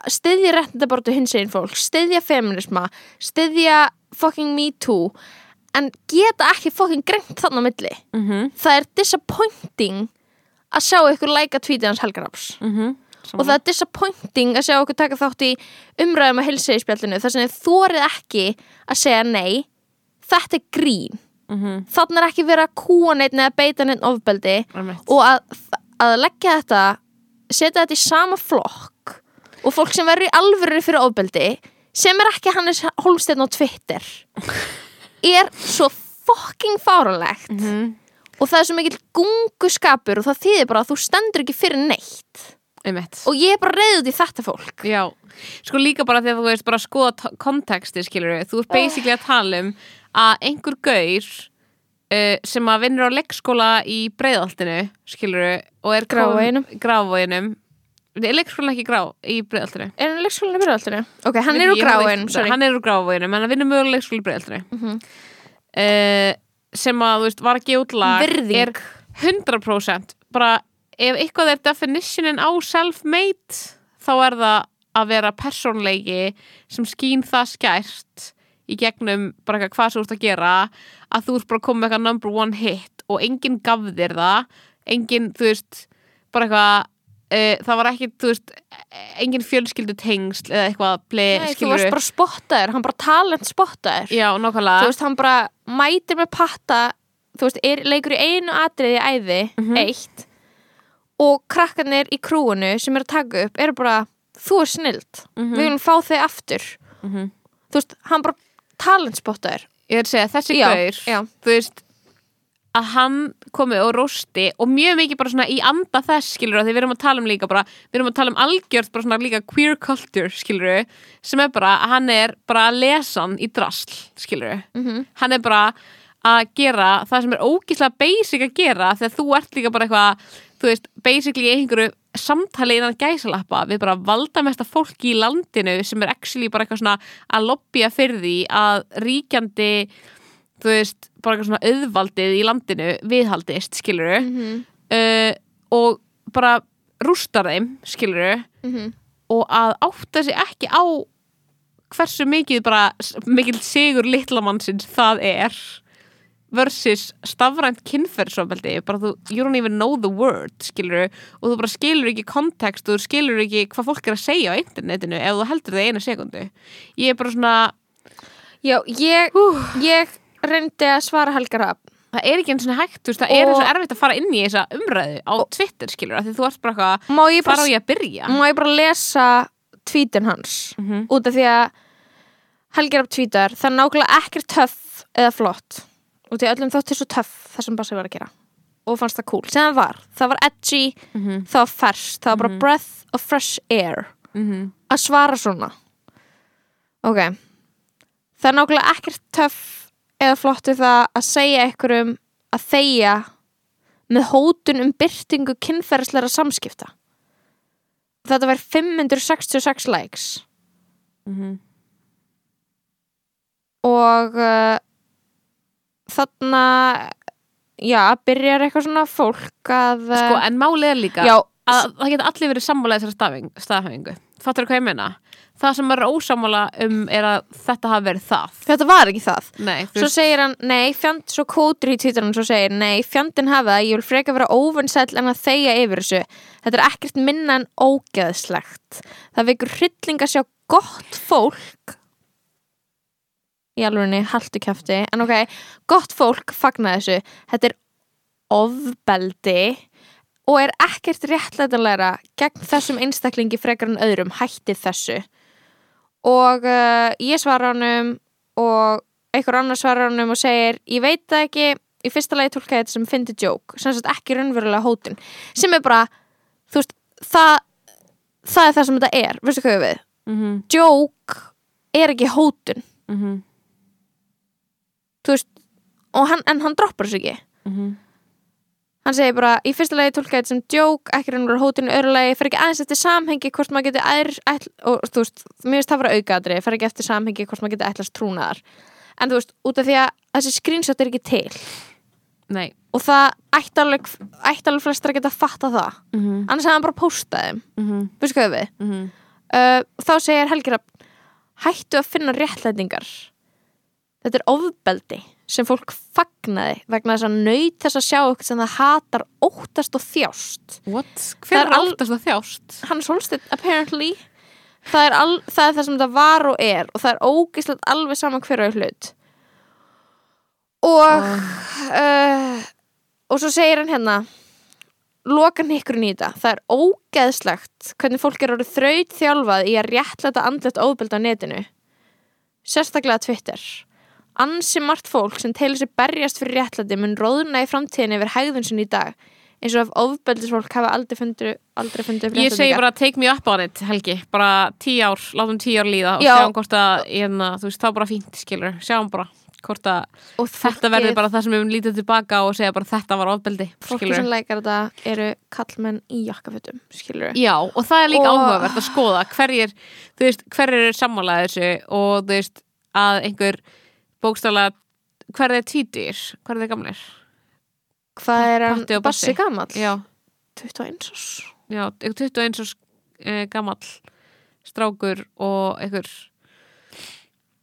styðja réttindabortu hins einn fólk, styðja feminisma styðja fucking me too en geta ekki fucking greint þannig á milli. Mhm, það er disappointing að sjá ykkur læka tweetið hans Helgarafs mhm. Og það er disappointing að sjá okkur taka þátt í umræðum að hilsa í spjallinu þar sem þið þórið ekki að segja nei. Þetta er grín. Mhm, þannig er ekki verið að kúa neitt eða beita neitt ofbeldi og að, að leggja þetta setja þetta í sama flokk og fólk sem verður í alvöru fyrir ofbeldi sem er ekki Hannes Holsteinn á Twitter er svo fucking fáralegt Mhm, og það er svo mikill gunguskapur og það þýðir bara að þú stendur ekki fyrir neitt. Einmitt. Og ég er bara reyðið í þetta fólk. Já, sko líka bara þegar þú veist bara skoða konteksti skilur við, þú ert basically að tala um að einhver gaur uh, sem að vinnur á leikskóla í breiðaltinu skilur og er grávoginum er leikskóla ekki grá í breiðaltinu Er hann leikskólinni fyrir alltaf? Ok, hann er úr gráin, sorry. hann er úr grávoginum, en hann vinnur mögulega leikskóla í breiðaltinu Mhm. uh, sem að, þú veist, var gefa út lag er 100% bara ef eitthvað er definitionin á self-made þá er það að vera persónleiki sem skín það skært í gegnum bara eitthvað hvað þú ert að gera að þú ert bara að koma með eitthvað number one hit og enginn gaf þér það enginn, þú veist, bara eitthvað það var ekki, þú veist enginn fjölskyldu tengsl eða eitthvað ble, Nei, þú varst bara spottaður, hann bara talent spottaður. Já, nákvæmlega. Þú veist, hann bara mætir með patta Þú veist, er, leikur í einu atriði æði Mhm. Eitt Og krakkarnir í krúinu sem er að taka upp Eru bara, þú er snild. Mhm. Við viljum fá þig aftur. Þú veist, hann bara talent spottaður. Ég er að segja, þessi gaur þú veist að hann komið og rósti og mjög mikið bara svona í anda þess skilur því við erum að tala um líka bara við erum að tala um algjört bara svona líka queer culture skilur sem er bara að hann er bara að lesa hann í drasl skilur Mhm. hann er bara að gera það sem er ógíslega basic að gera þegar þú ert líka bara eitthvað þú veist, basically einhverju samtali innan gæsalappa við bara valdamesta fólki í landinu sem er actually bara eitthvað svona að lobbya fyrir því að ríkjandi þú veist, bara eitthvað svona auðvaldið í landinu viðhaldist, skiluru Mhm. uh, og bara rústar þeim, skiluru Mhm. og að átta sig ekki á hversu mikið bara mikil sigur litlamannsins það er versus stafrænt kynferðsofbeldi bara þú, you don't even know the word skilur og þú bara skilur ekki kontekst og þú skilur ekki hvað fólk er að segja á internetinu ef þú heldur það eina sekundu ég er bara svona, Já, ég, ég reyndi að svara Helga Rapp það er ekki eins og hægt þú veist, það er Og- eins og erfitt að fara inn í þessa umræðu á Twitter skilur, af því þú ert bara eitthvað fara á ég að byrja? má ég bara lesa tweetin hans? Mhm. út af því að Helgi Rapp tweetar það er nákvæmlega ekkert töff eða flott út af að öllum þótti svo töff það sem Bassi var að gera. Og fannst það cool. Sem það var, það var edgy Mhm. það var ferskt, það var bara breath of fresh air Mhm. að svara svona. Ok. Það er nákvæmlega ekkert töff eða flott við það að segja einhverjum að þegja með hótun um byrtingu kynferðsleira samskipta. Þetta var 566 likes. Mhm. og uh, þarna já, byrjar eitthvað svona fólk að uh, sko, en málið er líka já, að það geta allir verið sammála þessari stafing- staðhæfingu fattur hvað ég meina það sem maður er ósammála um er að þetta hafi verið það þetta var ekki það nei, Svo segir hann, nei, fjand, svo kótur í títanum svo segir, nei, fjandinn hafa það, ég vil freka vera óvinnsæll en að þegja yfir þessu. Þetta er ekkert minna en ógeðslegt. Það vekur hrylling að sjá gott fólk, í alvegni, haltu kjafti, en ok, gott fólk fagna þessu. Þetta er ofbeldi og er ekkert réttlætanlegra gegn þessum einstaklingi frekar en öðrum, hættið þessu. Og uh, ég svara honum og einhver annar svarar honum og segir ég veit það ekki, í fyrsta lagi tólka ég þetta sem fyndi joke, sem sagt ekki raunverulega hótun. Sem er bara þú veist, það það er það sem þetta er, veistu hvað við? Mhm, joke er ekki hótun. Mhm, þú veist, hann, en hann droppar þessu ekki. Mhm hann segir bara, í fyrsta lagi tólka þetta sem joke ekki hótun, í öðru lagi fer ekki aðeins eftir samhengi hvort maður ær, ætl, og þú veist, mér finnst það vera aukaðri fer ekki eftir samhengi hvort maður geti ætlast trúnaðar. En þú veist, út af því að þessi screenshot er ekki til. Nei, og það ætti alveg, alveg flestir að geta fatta það. Mhm, annars hefði hann bara postað þeim. Mhm, veistu hvað við? Mhm. Uh, þá segir Helgi Rapp hættu að finna réttlætingar. Þetta er ofbeldi sem fólk fagnaði vegna þess að nöyt þess að sjá eitthvað sem það hatar óttast og þjást. What? Hver er áttast að þjást? hann solstið apparently. Það er, al, það er það sem það var og er og það er ógislegt alveg saman hver og hlut. Og uh, og svo segir hann hérna loka nikkurinn í þetta. Það er ógeðslegt hvernig fólk er orðið þraut þjálfað í að réttlæta andlet óbeld á netinu sérstaklega Twitter ansi margt fólk sem telur sér berjast fyrir réttlæti mun róðuna í framtíðin yfir hægðun sinni í dag eins og ef ofbeldisfólk hafa aldrei fundið aldrei fundið Ég segi bara take me up on it, Helgi. Bara tíu ár, látum tíu ár líða og Já. sjáum hvort að hérna, þú veist, þá bara fínt, skilur sjáum bara hvort að og þetta verður bara það sem við höfum lítið tilbaka og segja bara þetta var ofbeldi fólki skilurðu. sem lækar þetta eru kallmenn í jakkafötum skilur Já, og það er líka Og- áhugavert að skoða hverjir, þú veist, hverjir eru sammálaðið þessu og þú veist að einhver bókstala hver er tvítir, hver er gamlir? Hvað er hann og bassi. Já, 21 ás já, einhver 21 og e, gamall strákur og einhver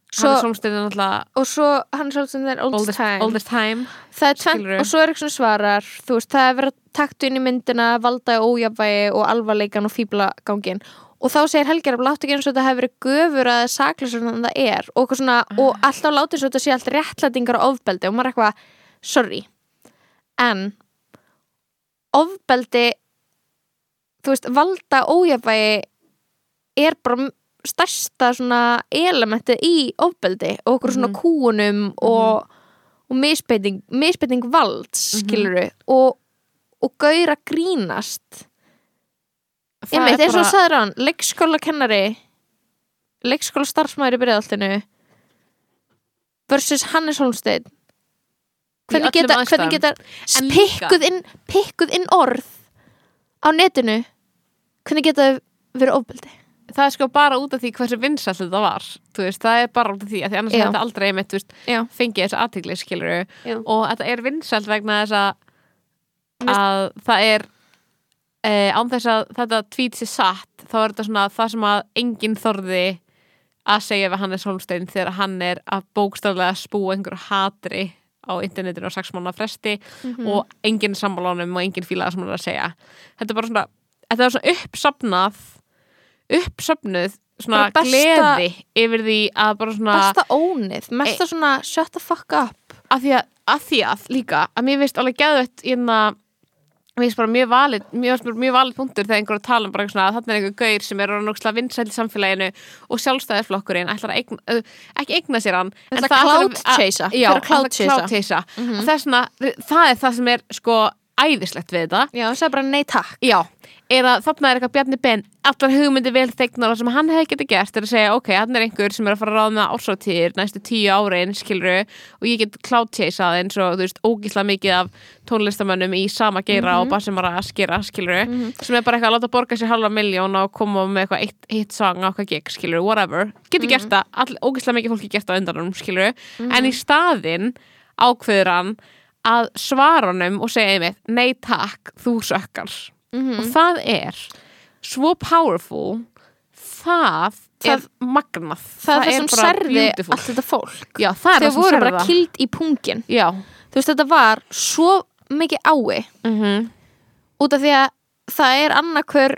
Svo- hann er sólstæðin alltaf og svo hann er svolítið er oldest, oldest, time. oldest time það er skilurðu. og svo er eitthvað svarar veist það er verið að taktu inn í myndina valda ójafvægi og alvarleikan og fíblagangin og þá segir Helger að láttu ekki eins og þetta hefur verið göfur að saklisur en það er. Og, svona, og alltaf láttu eins og þetta sé allt réttlætingar og ofbeldi. Og maður er eitthvað, sorry. En ofbeldi þú veist, valda ójafvægi er bara stærsta svona elementið í ofbeldi og okkur svona kúunum og, og misbeiting, misbeiting valds skiluru og, og gaur að grínast Er eins og bara- sagður hann leikskóla kennari leikskóla starfsmæður í byrjaðaltinu versus Hannes Holmstein hvernig geta, hvernig geta pikkuð inn, pikkuð inn orð á netinu? Hvernig geta þau verið ofbeldi? Það er sko bara út af því hversu vinsall þetta var veist, það er bara út af því að því annars þetta aldrei einmitt, veist, fengið skiluru Já. og þetta er vinsall vegna þess að það er e, án þess að þetta tweet sé satt þá er þetta svona það sem að enginn þorði að segja við Hannes Holmstein þegar hann er að bókstaflega spúa einhverju hatri á internetinu á mánuða fresti og enginn sammálánum og enginn fílaða sem hann er að segja. Þetta er bara svona, þetta er svona uppsafnað uppsafnuð svona besta- gleði yfir því að bara svona besta ónið, mesta svona shut the fuck up. Að því að, að því að líka að mér veist alveg geðvett hérna mér finnst bara mjög valið mjög, mjög valið punktur þegar einhver er að tala um bara svona að þarna er einhver gaur sem er orðinn vinsæll í samfélaginu og sjálfstæðisflokkurinn ætlar að eigna, ekki eigna sér hann það clout ætlar að- chasea. já, Fer að clout ætlar clout chasea. og það er svona, það er það sem er sko æðislegt við þetta. Já, það er bara nei takk. Já, að þarna er eitthvað Bjarni Ben allar hugmyndi vel þegnar sem hann hefði getið gert er að segja, ok, hann er einhver sem er að fara að ráða með ársáttíðir næstu tíu árin, skilru og ég get chaseað eins og, þú veist, ógísla mikið af tónlistamönnum í sama geira og bara sem var að skera, skilru sem er bara eitthvað að láta borga sér halva miljón og koma með eitthvað eitt, eitt sang á eitthvað gig, skilru, whatever. Getur gert það, all, ógísla mikið fólki gert það undan honum, skilru, en í staðinn ákveður hann að svara honum og segja einmitt, nei takk, þú sökkar. Og það er svo powerful það, Það- er magnað. það er það sem beautiful. allt þetta fólk. Já, það þau það voru bara það. kild í pungin. Já, þú veist þetta var svo mikið ái. Mm út af því að það er annarkvör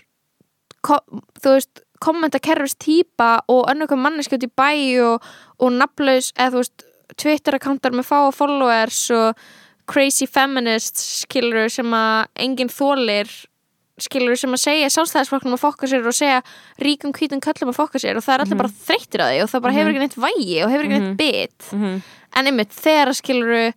þú veist kommentakerfis típa og önnur manneski út í bæ og, og nafnlaus eða þú veist Twitter-akkántar með fáa followers og crazy feminists skilur sem að enginn þólir skilur sem að segja sjálfstæðisflokknum að fokka sér og segja ríkum hvítum köllum að fokka sér og það er allir bara þreyttir að því og það bara hefur ekki neitt vægi og hefur ekki neitt bit. En einmitt þegar skilur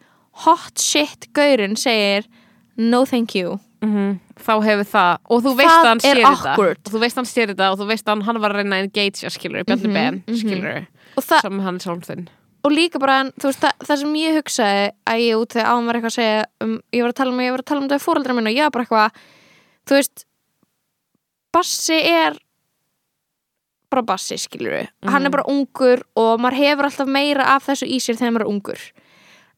hot shit gaurin segir no thank you. Þá hefur það og þú veist að hann sér þetta. og þú veist að hann sér þetta og þú veist að hann, var að reyna að engagea skilur, Bjarni Ben skilur, og það, sem hann er sólfinn og líka bara, en, þú veist, það, það sem ég hugsaði að ég út þegar án var eitthvað að segja um, ég var að tala um, ég var að tala um þetta fóreldra minn og ég var bara eitthvað, þú veist Bassi er bara Bassi, skilur við hann er bara ungur og maður hefur alltaf meira af þessu í sér þegar maður er ungur.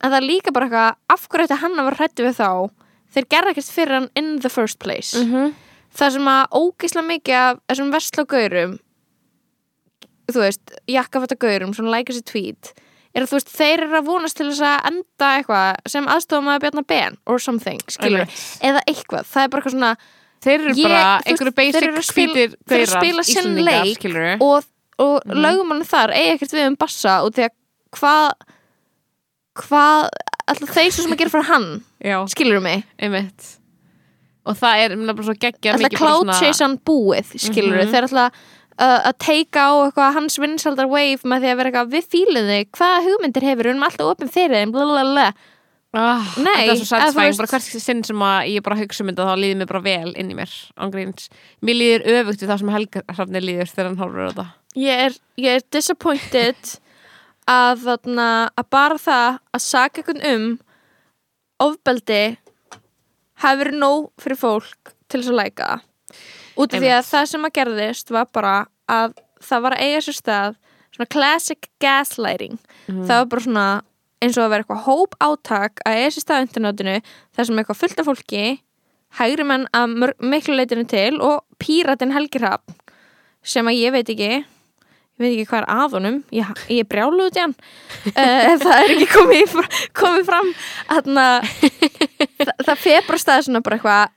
En það er líka bara eitthvað, af hverju þetta hann að vera hrættu við þá? Þeir gerða ekkert fyrir hann in the first place. -hmm. það sem að ógisla mikið af þessum vestlagaurum þú veist, jakkafættagaurum svona læka sér tweet er að þú veist, þeir eru að vonast til þess að enda eitthvað sem aðstofum að bjarna ben or something, skilur, eða eitthvað. Það er bara eitthvað svona þeir eru Ég- bara einhverju basic hvítir þeir eru að spila sinn leik og, og mm lögumann þar eigi ekkert við um bassa og því að hvað hvað alltaf þeir sem að gera fyrir hann? Skilur mig, einmitt. Og það er nefnilega bara svo geggja alltaf mikið bara cloud chase hann búið skilur Mhm. þeir alltaf að teika á eitthvað hans vinsaldar wave með því að vera eitthvað við fílum þig, hvaða hugmyndir hefur við erum alltaf opinn fyrir þeim, blablabla Ah, Nei, þetta er svo satisfying, bara hvers sinn sem að ég bara hugsa um þetta þá líður mér bara vel inn í mér ángríns, mér líður öfugt við það sem Helga Hrafnir líður þegar hann horfur á þetta. Ég er, ég er disappointed <laughs> að þarna að bara það að saka einhvern um ofbeldi hafi verið nóg fyrir fólk til þess að læka. það. Út af því að það sem að gerðist var bara að það var að eiga sér stað svona classic gaslighting. Það var bara svona eins og að vera eitthvað hóp átak að eiga sér stað á internetinu þar sem eitthvað fullt af fólki hægri menn að miklu leitinu til og píratin Helgi Hrafn sem að ég veit ekki ég veit ekki hvað er að honum ég, ég brjálu út í hann. Uh, <laughs> það er ekki komið, komið fram þarna það, það fer bara stað svona bara eitthvað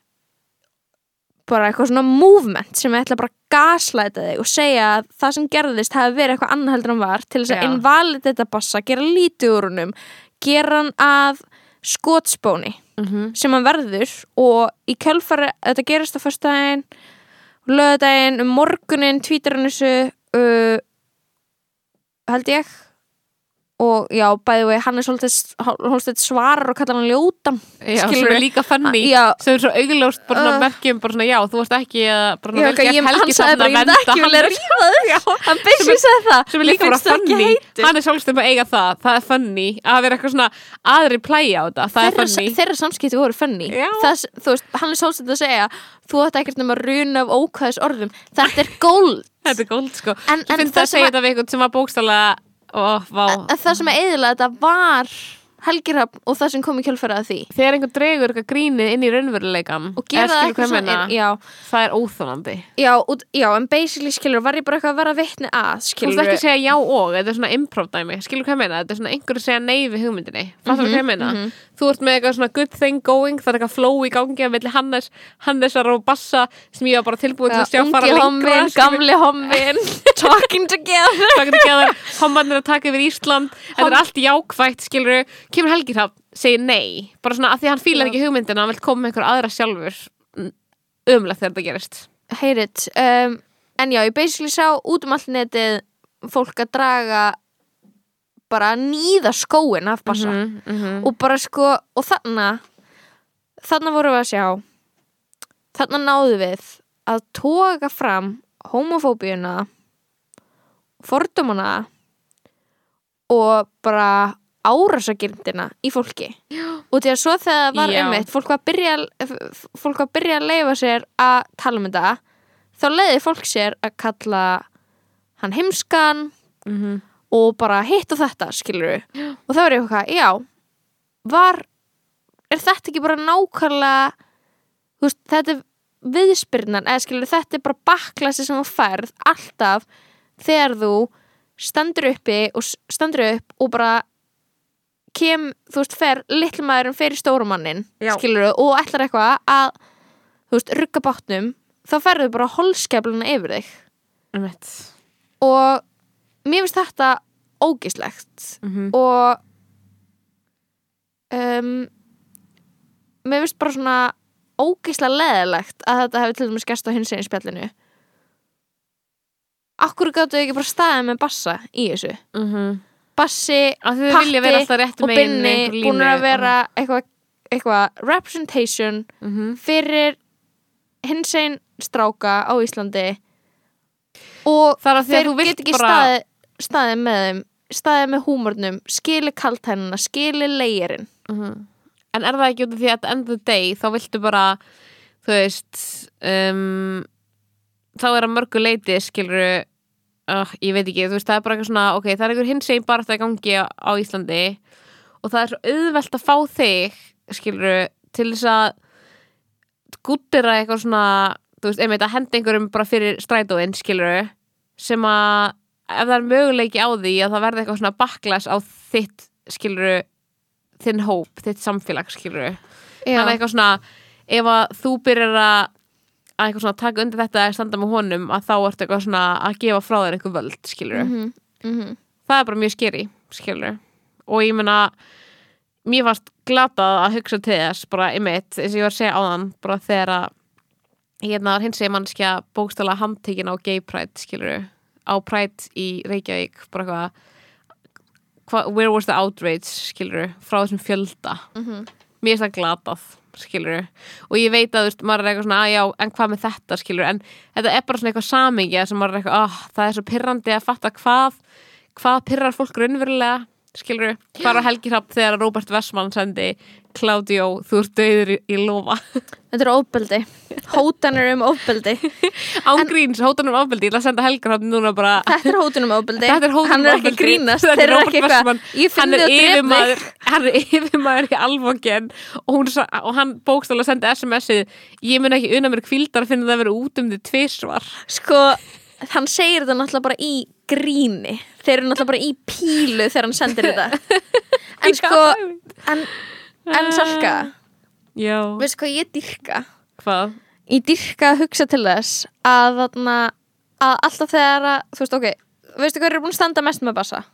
bara eitthvað svona movement sem ætla bara að gaslæta þig og segja að það sem gerðist hafi verið eitthvað annað heldur en var til þess að invalid þetta bassa, gera lítið úr húnum gera hann að skotspóni Mhm. sem hann verður og í kjölfari þetta gerist á föstudaginn lögudaginn, um morgunin þessu uh, held ég og já, bæði vegi, hann er svolítið svarar og kallar hann ljótan Já, Skilurðu? er líka funny. Já. sem er svo augljóst bara svona Uh. merkjum bara svona já, þú varst ekki að bara Já, ég, hann Helgi bara, að ekki vilja <laughs> hann. basically sagði það. sem er líka bara ekki heitur. hann er sjálfstum að eiga það, það er funny. Að vera eitthvað svona aðri plæja á þetta. Það er funny. þeirra samskipti voru það, þú veist, hann er svolítið að segja þú ætti ekkert nema að runa af ókvæðis orðum. Þetta er gold. <laughs> Þetta er góld sko. En- Svo en finnst það að segja að- þetta við eitthvað sem var bókstala vá. En það sem að eðilega þetta var helgirhafn og það sem kom í kjölfæra að því. Þegar einhver dregur eitthvað grínið inn í raunveruleikan og gera það eitthvað hvað svona já, það er óþólandi já, já, en basically skilur var ég bara eitthvað að vera vitni að Þú skilur veist ekki að segja já og, þetta er svona improv dæmi Skilur hvað meina, þetta er svona einhver að segja nei við hugmyndinni Fattar Mhm, hvað ég meina? Þú ert með eitthvað svona good thing going Það er eitthvað flow í gangi að vilja Hannes Hannesar og Bassa sem ég var bara tilbúin til að sjá fara <laughs> Kemur Helgi Hrafn, segir nei. Bara svona að því hann fílar Já. ekki hugmyndina Hann vil koma með einhver aðra sjálfur. Umlegt þegar þetta gerist. Heyrit um, en já, ég basically sá út um allt netið fólk að draga bara nýða skóin af bassa. Mhm, mhm. og bara sko, og þarna þarna vorum við að sjá þarna náðu við að toga fram homofóbíuna fordumana og bara árasagirndina í fólki. Og því að svo þegar það var einmitt fólk var að byrja fólk var að byrja að leifa sér að tala um þetta þá leiði fólk sér að kalla hann heimskan Mhm. og bara hitt og þetta skilur og þá er ég eitthvað, já var, er þetta ekki bara nákvæmlega veist, þetta er viðspyrnan, eða skilur þetta er bara bakklasi sem þú færð alltaf þegar þú stendur uppi og s- stendur upp og bara kem, þú veist, fer litlu maðurinn fyrir stórumannin, skilur og ætlar eitthvað að þú veist, rugga bátnum, þá ferðu bara holskefluna yfir þig Einmitt. og mér finnst þetta ógislegt Mhm. og um, mér finnst bara svona ógislega leðilegt að þetta hefði til dæmis gæst á hins eginn spjallinu Akkur gáttu ekki bara staðið með bassa í þessu Mhm. Bassi, réttu og Binni búin að vera eitthvað eitthva representation Mhm. fyrir hins einn stráka á Íslandi og þeir get ekki bara- staðið, staðið með þeim staðið með húmornum, skili kaltænina skili leirinn Mhm. En er það ekki út af því að at the end of the day þá viltu bara þú veist um, þá er að mörgu leiti skilur uh, ég veit ekki, þú veist það er bara eitthvað svona ok, það er einhver hins einn bara þetta gangi á, á Íslandi og það er svo auðvelt að fá þig skilur til þess að gúttira eitthvað svona þú veist, einmitt að henda einhverjum bara fyrir strætóinn skilur sem að ef það er möguleiki á því að það verði eitthvað svona backlash á þitt skilur þinn hóp, þitt samfélag skilur þannig að eitthvað svona ef að þú byrjar að eitthvað svona taka undir þetta að standa með honum að þá ertu eitthvað svona að gefa frá þér eitthvað völd skilur mm -hmm. það er bara mjög skeri skilur og ég meina mér varst glatað að hugsa til þess bara einmitt, eins og ég var að segja áðan bara þegar að hérna var hins eginn mannskja bókstala handtekinn á gay pride skilur á pride í Reykjavík bara eitthvað hva, where was the outrage skilur frá þessum fjölda. Mér er það glatað skilur og ég veit að þú veist, maður er eitthvað svona að já, en hvað með þetta? skilur en þetta er bara svona eitthvað samingja sem maður er eitthvað, oh, það er svo pirrandi að fatta hvað hvað pyrrar fólk raunverulega skilur bara Helgi Hrapp þegar Robert Westman sendi Claudio, þú ert döður í, lofa. Þetta er ofbeldi. Hótanir um ofbeldi. <laughs> Ángríns, hótanum ofbeldi, ég ætla að senda Helgi Hrapp núna bara Þetta er ofbeldi. Þetta er hótanum Hann er ekki að grínast. Þetta er Robert ekki Westman. Hann er að yfirmaður. Hann er yfirmaður í alvogen og, hún, og hann bókstála sendi SMS-ið ég mun ekki unna mér kvildar að finna það að vera út um því tvisvar. Sko, hann segir þetta náttúrulega bara í gríni. Þeir eru náttúrulega bara í pílu þegar hann sendir þetta. <laughs> En sko, en, en Salka já, Veistu hvað ég dyrka? hvað? Ég dyrka að hugsa til þess að þarna að alltaf þegar að, þú veist, ok Veistu hvað er búin að standa mest með bassa?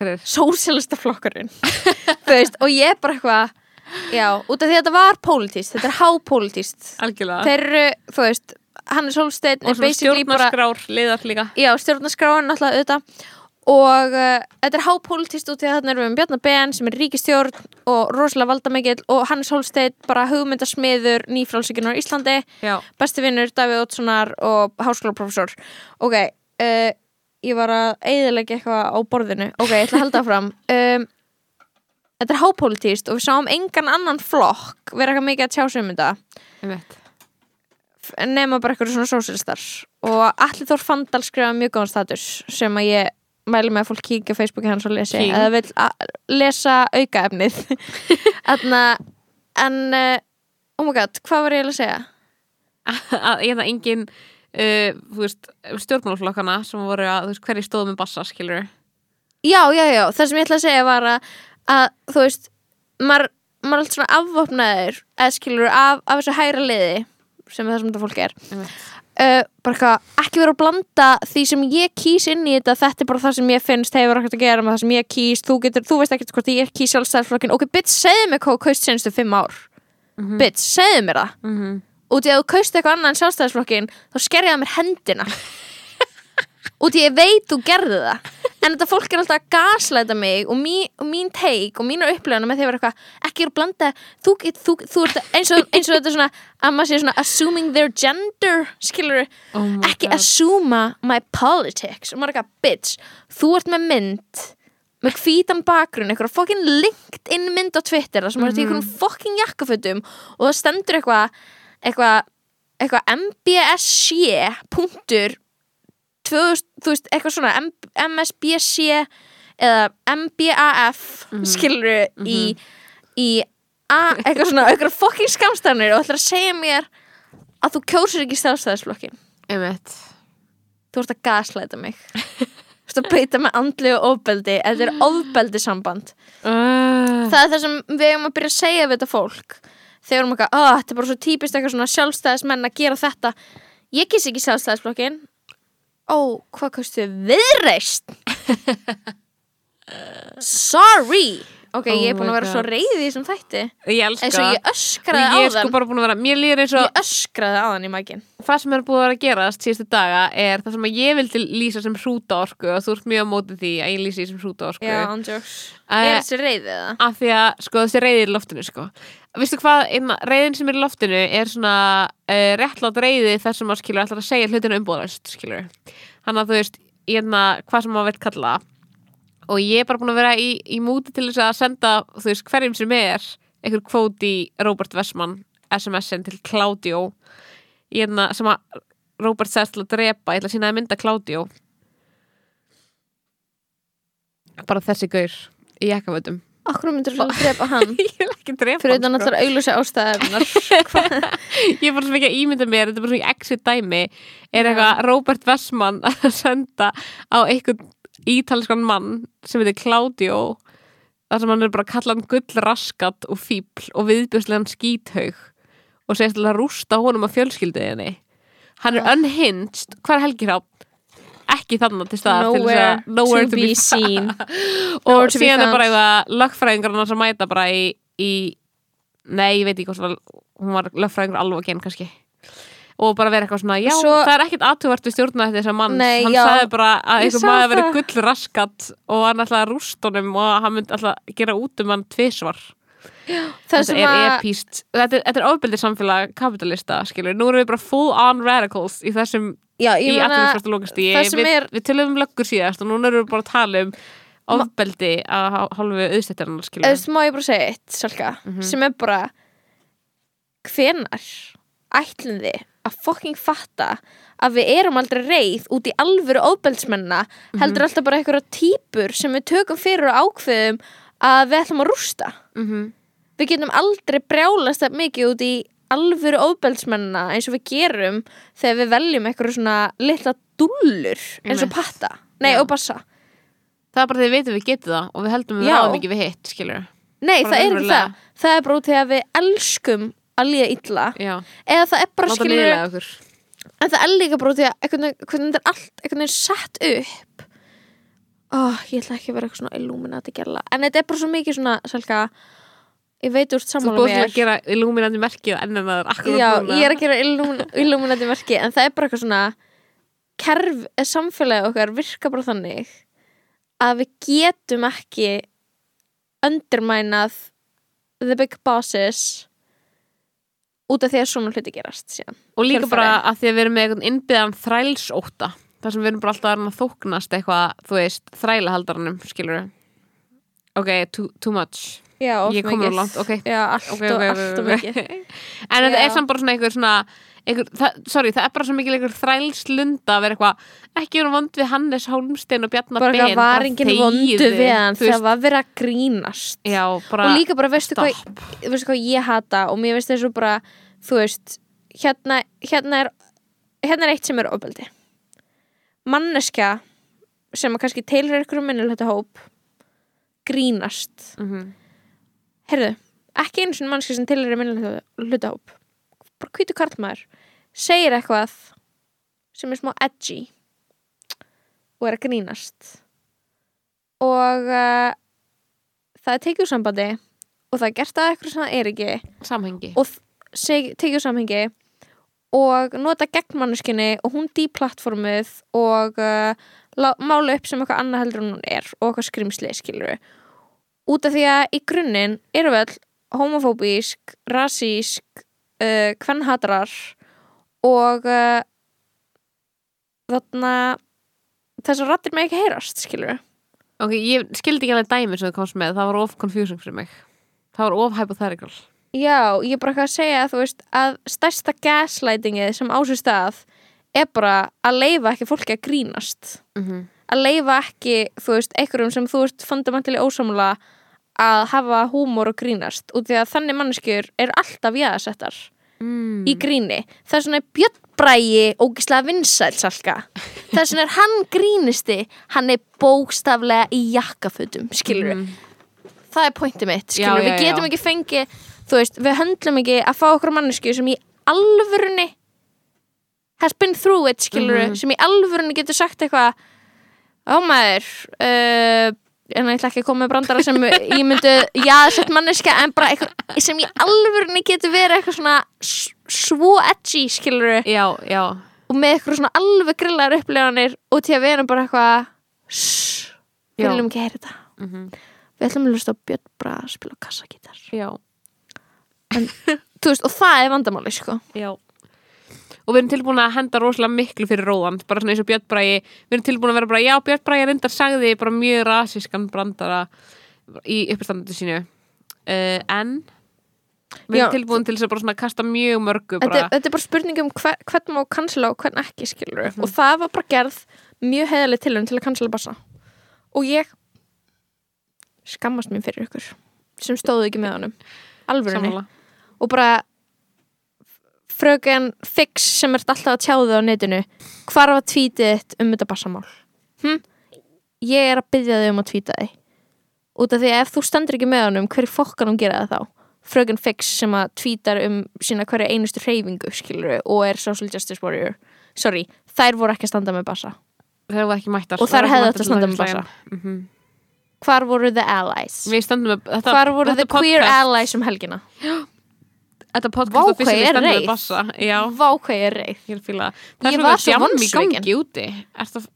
Hver? Sósialista flokkurinn <laughs> Þú veist, og ég er bara eitthvað Já, út af því að þetta var pólitíst Þetta er algjörlega Þeir eru, þú veist, Hannes Holsteinn og er svona basically bara stjórnarskrár liðar líka Já, stjórnarskráin náttúrulega auðvitað og uh, þetta er hápolítist út í að þarna erum við um Bjarnar Ben sem er ríkistjórn og rosalega valdamikill og Hannes Holsteinn bara hugmyndasmiður nýfrálsíkinu á Íslandi. Já, besti vinnur Davíð Ótssonar og háskólaprofessor ok, uh, ég var að eiðilega eitthvað á borðinu. Ok, ég ætla að halda áfram. <laughs> Um, þetta er hápolítist og við sáum engan annan flokk vera eitthvað mikið að tjá sig um þetta. Nema bara eitthvað svona sósilistar og allir Þór Fandal skrifa mjög góðan status sem að ég mæli með að fólk kíkja Facebooki hans og lesi King. eða vil lesa aukaefnið <laughs> en uh, oh my god, hvað var ég að segja? <laughs> að ég það engin uh, veist, stjórnmálflokkana sem voru að, veist, hverju stóðu með bassa skilur Já, já, já, það sem ég ætla að segja var að, að þú veist, maður er alltaf svona afvopnaður eða skilur af, af þessu hægra liði sem það sem þetta fólk er Einmitt. Uh, bara ekki vera að blanda því sem ég kýs inn í þetta þetta er bara það sem ég finnst hefur ekkert að gera með það sem ég kýs, þú, getur, þú veist ekkert hvort ég kýs sjálfstæðarflokkin, ok, bitch, segðu mig hvað þú kaust senstu fimm ár. Bitch, segðu mér það. Mm -hmm. út í að þú kaust eitthvað annað en sjálfstæðarflokkin þá skerja það mér hendina <laughs> út í að ég veit þú gerði það en þetta fólk er alltaf að gaslæta mig og, mí, og mín teik og mínar upplifuna með því að vera eitthvað ekki er að blanda þú, þú, þú ert eins og, eins og þetta svona að maður sé svona assuming their gender skilur Oh ekki God. assuma my politics og maður er eitthvað bitch þú ert með mynd með hvítan bakgrunn, eitthvað fucking LinkedIn mynd á Twitter þar sem maður er í Mhm. einhverjum fucking jakkafötum og það stendur eitthvað eitthvað eitthvað MBSC punktur 2000, þú veist, eitthvað svona M MSBC eða MBAF mm skilur í, í A, eitthvað svona, eitthvað fucking skamstannir og ætlar að segja mér að þú kjósir ekki stafstæðisflokkin einmitt. Þú ert að gaslæta mig. Þú ert að beita með andli og ofbeldi þetta er ofbeldi samband uh, það er það sem við eigum að byrja að segja við þetta fólk. Þegar erum eitthvað, oh, þetta er bara svo típist eitthvað svona sjálfstæðismenn að gera þetta. Ég kiss ekki sjálfstæðisflokkin ó, hvað kostu viðreist <laughs> sorry ok, Oh ég er búin að vera God. svo reyði í þessum þætti. Ég elska eins og ég öskraði ég á er sko þann bara búin að vera mér líður eins og ég öskraði á þann í mækin. Það sem er búið að vera að gerast síðustu daga er það sem að ég vildi lýsa sem hrúta orku og þú ert mjög á móti því að ég lýsi sem hrúta orku já, andjóks Eh, er þessi reyðið það? af því að sko þessi reyðir í loftinu sko. Vistu hvað, einna, reyðin sem er í loftinu er svona uh, réttlátt reyði þar sem að skilur og ég er bara búin að vera í, í múti til þess að senda þú veist, hverjum sem er einhver kvót í Robert Westman SMS-in til Claudio. Einna, sem að Robert segist til að drepa, ég ætla að sína að mynda Claudio. Bara þessi gaur í jakkafötum okkur myndir þú að <laughs> drepa hann? Ég vil ekki drepa fyrir hann, utan sko. allar augljósa ástæðunar <laughs> ég er bara svo mikið að ímynda mér þetta er bara svona í exit dæmi. Er eitthvað Robert Westman að senda á einhvern ítalskan mann sem heitir Claudio þar sem hann er bara að kalla hann gullraskat og fíbl og viðbjörslegan skíthaug og segist til að rústa honum að fjölskyldu henni hann er unhinged, hvað er Helgi Hrafn? ekki þannig til staðar til nowhere, að nowhere to, be seen. <laughs> Og to be síðan er bara eitthvað lögfræðingar hann að mæta bara í, í nei, ég veit ekki hvort hún var lögfræðingur alveg genn kannski og bara vera eitthvað svona, já, Svo- það er ekkert aðtugvart við stjórna þetta þess að manns, Nei, hann já. sagði bara að einhver maður verið það. gull raskat og hann ætlaði að rúst honum og hann myndi alltaf gera út um hann tvisvar. Það þetta er epíst þetta er, er ofbeldið samfélag kapitalista, skilur, nú erum við bara full on radicals í þessum Já, í lokastíði það sem við, tölum um löggur síðast og núna erum við bara að tala um ofbeldi að há- hálfu auðstættarnar eða skilur þú veist, má ég bara segja eitt, Salka Mhm. sem er bara hvenar ætlum þið að fucking fatta að við erum aldrei reið út í alvöru óbeldsmenna Mhm. heldur alltaf bara einhverja típur sem við tökum fyrir og ákveðum að við ætlum að rústa. Mm -hmm. við getum aldrei brjálast það mikið út í alvöru óbeldsmennina eins og við gerum þegar við veljum eitthvað svona litla dullur eins og patta, nei Já. og bassa. Það er bara því við veitum við getum það og við heldum við ráðum ekki við hitt skilur nei, það er það. það er bara út í að við elskum að líða illa. Já, eða það er bara skilur en það er líka í að hvernig þetta er allt einhvern veginn sett upp. Oh, ég ætla ekki að vera eitthvað svona illuminati gerla. En þetta er bara svo mikið svona Selka, ég veit úr þú sammála búið mér. að gera illuminandi merki og enn en það er akkurat Já, ég er að gera illum- illuminati verki en það er bara eitthvað svona kerf, eh, samfélagi okkar virka bara þannig að við getum ekki undermænað the big bosses út af því að svona hluti gerast síðan. og líka kjölfarið. bara að því að við erum með einhvern innbyðan þrælsóta þar sem við erum bara alltaf að þóknast eitthvað, þú veist, þrælahaldaranum skilur ok, too, too much Já, Ég kom nú langt, ok. Já, allt Ok, og ok, ok, allt og ok. mikið. <laughs> En þetta er samt bara svona einhver svona einhver, það, sorry, það er bara svo mikil einhver þrælslunda að vera eitthvað, ekki vera vond við Hannes Hólmstein og Bjarnar Bara Ben eitthvað var enginn vondu við hann það var verið að grínast. Já, bara og líka bara veistu hvað, veistu hvað ég hata? Og mér veist þessu bara þú veist, hérna, hérna er hérna er eitt sem er ofbeldi. Manneskja sem að kannski teilur ykkur um minnilegt hóp grínast. Mhm. Heyrðu, ekki einu sinni manneskja sem teilur minnilegt hóp bara hvítu karlmaður segir eitthvað sem er smá edgy og er að grínast. Og uh, það er tekið úr sambandi og það er gert að eitthvað sem það er ekki samhengi og tekið úr samhengi og nota gegn manneskinni og hún deplatformið og uh, mála upp sem eitthvað annað heldur en hún er og eitthvað skrimsli skilur út af því að í grunninn eru við all homofóbísk, rasísk uh, kvennhatrar og uh, þarna þessar rattir með ekki heyrast skilur ok, ég skildi ekki alveg dæmi sem þú komst með, það var of confusing fyrir mig. Það var of hypothetical. Já, ég er bara eitthvað að segja þú veist, að stærsta gaslightingið sem á sér stað er bara að leifa ekki fólki að grínast. Mm -hmm. að leifa ekki, þú veist, einhverjum sem þú ert fundamentally ósamla að hafa húmor og grínast út því að þannig manneskjur eru alltaf jaðasettar mm. í gríni vegna er Björn Bræi ógislega vinsæl salka <laughs> þess vegna er hann grínisti hann er bókstaflega í jakkafutum skilur Mhm. það er pointið mitt, Já, skilur, já, við getum já. ekki fengið þú veist, við höndlum ekki að fá okkur mannesku sem í alvörunni has been through it, skilur Mhm. sem í alvörunni getur sagt eitthvað ó maður uh, en ég ætla ekki að koma með brandara sem ég myndi, já, sett manneska en bara eitthvað sem í alvörunni getur verið eitthvað svona svo edgy, skilur já, já, og með eitthvað svona alveg grillar uppleganir og til að við erum bara eitthvað við viljum ekki heyra þetta. Mm við ætlum að hlusta á Björn Bra að spila á kassagítar. Já, þú veist, og það er vandamáli sko. já og við erum tilbúin að henda rosalega miklu fyrir róðan. Bara svona eins og Björn Bræi við erum tilbúin að vera bara, já, Björn Bræi reyndar sagði bara mjög rasískan brandara í uppstandandi sínu. Uh, en við Já, erum tilbúin til þess að bara svona kasta mjög mörgu þetta, bara, þetta er bara spurning um hver, hvern má cancela og hvern ekki skilur Mhm. og það var bara gerð mjög heðaleg til til að cancela bassa. Og ég skammast mér fyrir ykkur sem stóðu ekki með honum. Sammála. Og bara fröken fix sem ert alltaf að tjáðu á netinu hvar var tvítið þitt um þetta bassamál hm? ég er að byggja þig um að tvíta þig. Út af því að ef þú stendur ekki með honum hverju fokkan hún gera það þá? Fröken fix sem að tvítar um sína hverju einustu hreyfingu skilur og er social justice warrior. Sorry, þær voru ekki að standa með bassa. Þeir voru ekki mættar. Og þær hefðu átt að standa með bassa. bassa. hvar voru the allies? Með þetta, hvar voru þetta the queer podcast- allies um helgina <gasps> þetta podcast er stendur með reið. bassa. Já, vá hvað ég er reið? Það. Er var svona svo djam í vonsvikin. gangi úti ertu að-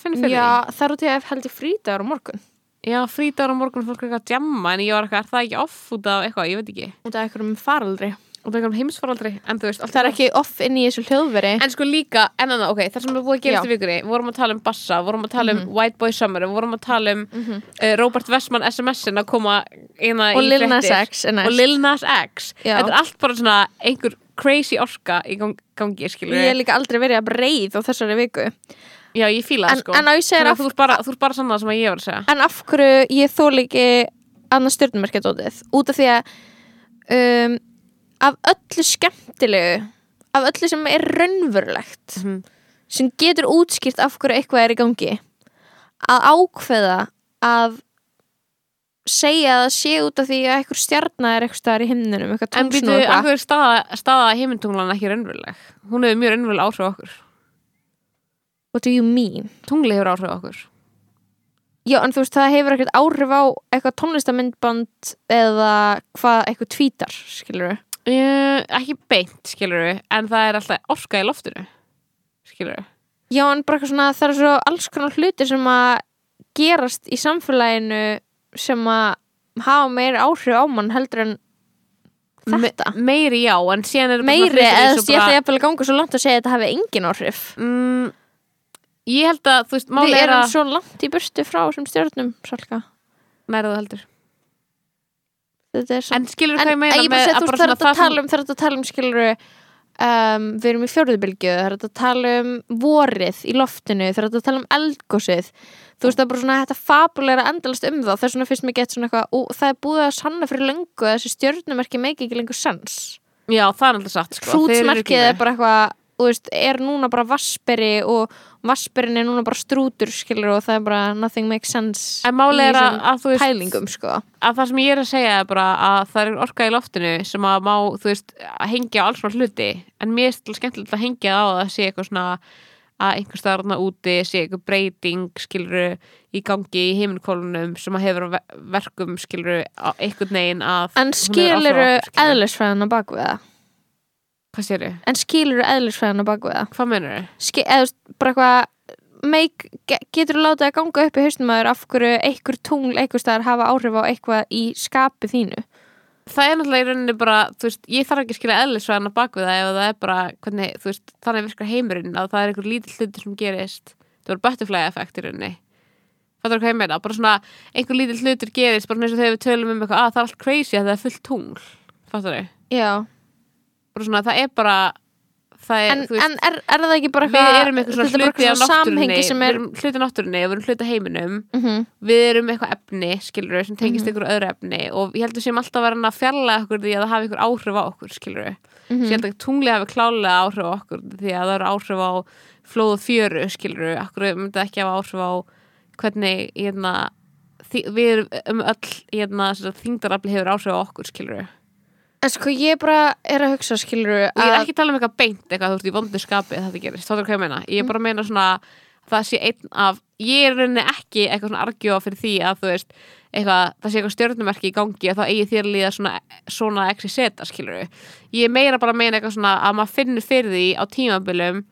finna fyrir já, það er út í að held ég frítagur á morgun. Því já, frítagur á morgun fólk er eitthvað að djamma en ég var eitthvað, er það ekki off út af eitthvað, ég veit ekki. Út af einhverjum faraldri og það er heimsfaraldri en þú veist, Það er ekki off inn í þessu hljóðveri. En sko líka, en annað, ok, það sem er búið að gerast í vikunni Við vorum að tala um Bassa, við vorum að tala um White Boy Summer Við vorum að tala um uh, Robert Westman SMS-in að koma Og í Lil Nas. X er. Og Lil Nas X. Já. Þetta er allt bara svona einhver crazy orka í gang, gangi, skilur Ég hef líka aldrei verið að breið á þessari viku. Já, ég fíla það En- sko. en Þannig af- Þú ert bara, þú ert bara sann það sem að ég var að segja. En af hverju ég þóli ekki annað stjórnumerkjadótið út af því að um, af öllu skemmtilegu af öllu sem er raunverulegt Mhm. sem getur útskýrt af hverju eitthvað er í gangi að ákveða að segja að það sé út af því að eitthvað stjarnar er eitthvað staðar í himninum En býtu, af hverju er staða, staða heimintunglan ekki raunveruleg? Hún hefur mjög raunveruleg áhrif okkur What do you mean? Tungli hefur áhrif okkur Já, en þú veist, það hefur ekkert áhrif á eitthvað tónlistamindband eða hvað eitthvað tvítar, skilur við uh, Ekki beint, skilur við En það er alltaf orka í loftinu Skilur við Já, en bara eitthvað svona, það er svo alls konar hluti sem að gerast í samfélaginu sem að hafa meiri áhrif á mann heldur en þetta. Me meiri já, en síðan er meiri, eða þú veist, ég ætla jafnvel að ganga svo langt að segja að þetta hafi engin áhrif. mm, Ég held að, þú veist, Við máli er erum að svo langt í burtu frá þessum stjórnum, Salka. Nærðu heldur Þetta er svo... En skilur hvað ég meina ég bara með þú að það bara þetta að tala um, það er að tala um, skilur um, við erum í fjóruðubilgju, það er að tala um vorið í loftinu, það er að tala um eldgósið, þú veist, það er bara svona þetta fabulegra endalast um það, það er svona fyrst mér gett svona eitthvað, og það er búið að sanna fyrir löngu að þessi stjörnumerki meiki ekki lengur sens. Já, það er alltaf satt sko. Hrútsmerkið er bara eitthvað, þú veist, er núna bara vasperi og vasperin er núna bara strútur, skilur, og það er bara nothing makes sense En máli í er að, að þú veist pælingum, sko. að það sem ég er að segja er bara að það er orka í loftinu sem að má, þú veist, að hengja á alls svona hluti, en mér er stil skemmtilegt að hengja á að sé eitthvað svona að einhver staðarna úti sé eitthvað breyting skiluru í gangi í heiminkólunum sem að hefur ve- verkum skiluru á einhvern veginn að En hún hefur skilur Hvað sér þau? En skilur eðlisfræðan á bakvið það? Hvað þau? Ski, eða þú bara eitthvað getur þú látið að ganga upp í haustum aður af hverju einhver tungl einhver staðar hafa áhrif á eitthvað í skapi þínu Það er náttúrulega í rauninni bara, þú veist, ég þarf ekki að skilja eðlisvæðan á baku það ef það er bara, hvernig, þú veist, þannig virkar heimurinn að það er einhver lítill hluti sem gerist það er butterfly effekt í rauninni Fattar hvað ég meina? Bara svona einhver lítill hlutur gerist, bara eins og þegar við tölum um eitthvað að það er allt crazy að það er fullt tungl Fattar þau? Já, svona, það er bara það er, en, veist, en er, er það ekki bara við erum eitthvað hluti svona náttúrunni við er erum hluti af náttúrunni og við erum hluti af heiminum Mhm. við erum eitthvað efni, skilur sem tengist Mhm. einhverju öðru efni og ég heldur sem alltaf verðan að fjarlæga okkur því að það hafi einhver áhrif á okkur, skilur Mhm. ég held að tungli hafi klálega áhrif á okkur því að það eru áhrif á flóð fjöru, skilur okkur myndi ekki hafa áhrif á hvernig hérna, við erum um öll hérna, þingdarafli hefur áhrif á okkur, skilur En sko ég bara er að hugsa skilur ég er ekki að tala um eitthvað beint eitthvað, þú veist, í vondu skapi að þetta gerist, þá er hvað ég meina ég er bara að meina svona, það sé einn af ég er rauninni ekki eitthvað svona argjóa fyrir því að þú veist, eitthvað það sé eitthvað stjórnumerki í gangi og þá eigi þér að líða svona, svona exi seta, skilur ég er meira bara að meina eitthvað svona að maður finnur fyrir því á tímabilum.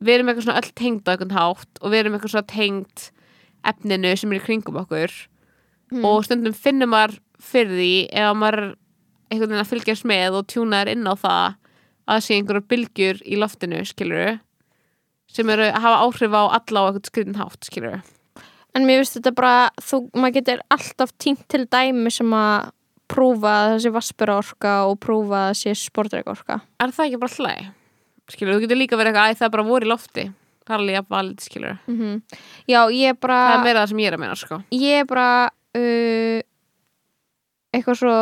Við erum eitthvað svona öll tengd á eitthvað hátt og við erum eitthvað svona tengd efninu sem er í kringum okkur. Og stundum finnur maður fyrir því ef maður einhvern veginn að fylgjast með og tjúna þér inn á það að sé einhverja bylgjur í loftinu, skilur sem eru að hafa áhrif á alla á eitthvað skriðin hátt, skilur En mér finnst þetta bara, þú, maður getur alltaf tínt til dæmi sem að prófa að það sé vaspera orka og prófa að það sé sportreika orka. Er það ekki bara hlæg? Skilur, þú getur líka verið eitthvað, æ, það bara voru í lofti. Það er alveg jafn valið, skilur Mm Já, ég er bara, það er meira það sem ég er að meina, sko. Ég er bara uh, eitthvað svo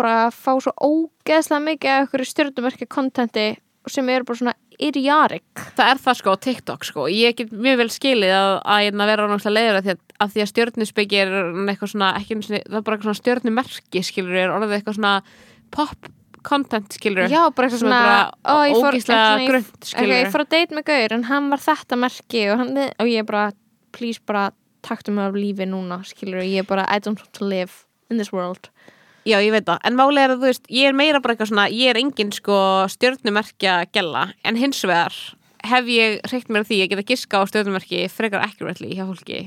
bara að fá svo ógeðslega mikið af einhverju stjórnumerki kontenti sem eru bara svona irjarik. það er það sko á TikTok sko. Ég get mjög vel skilið að, að ég vera náttúrulega leiður að því að, að, því að stjörnusbyggi er eitthvað svona, ekki það er bara eitthvað svona stjörnumerki skilur er orðið eitthvað svona pop content skilur Já, bara eitthvað er svona, bara ó, ég fór, ég- fór að date með Gaur en hann var þetta merki og, hann, og ég bara, please bara taktu mig af lífi núna, skilur ég bara, I don't want to live in this world Já, ég veit það, en máli er að þú veist ég er meira bara eitthvað svona, ég er engin sko stjörnumerkja gælla, en hins vegar hef ég reykt mér að því að geta giska á stjörnumerki frekar accurately hjá fólki.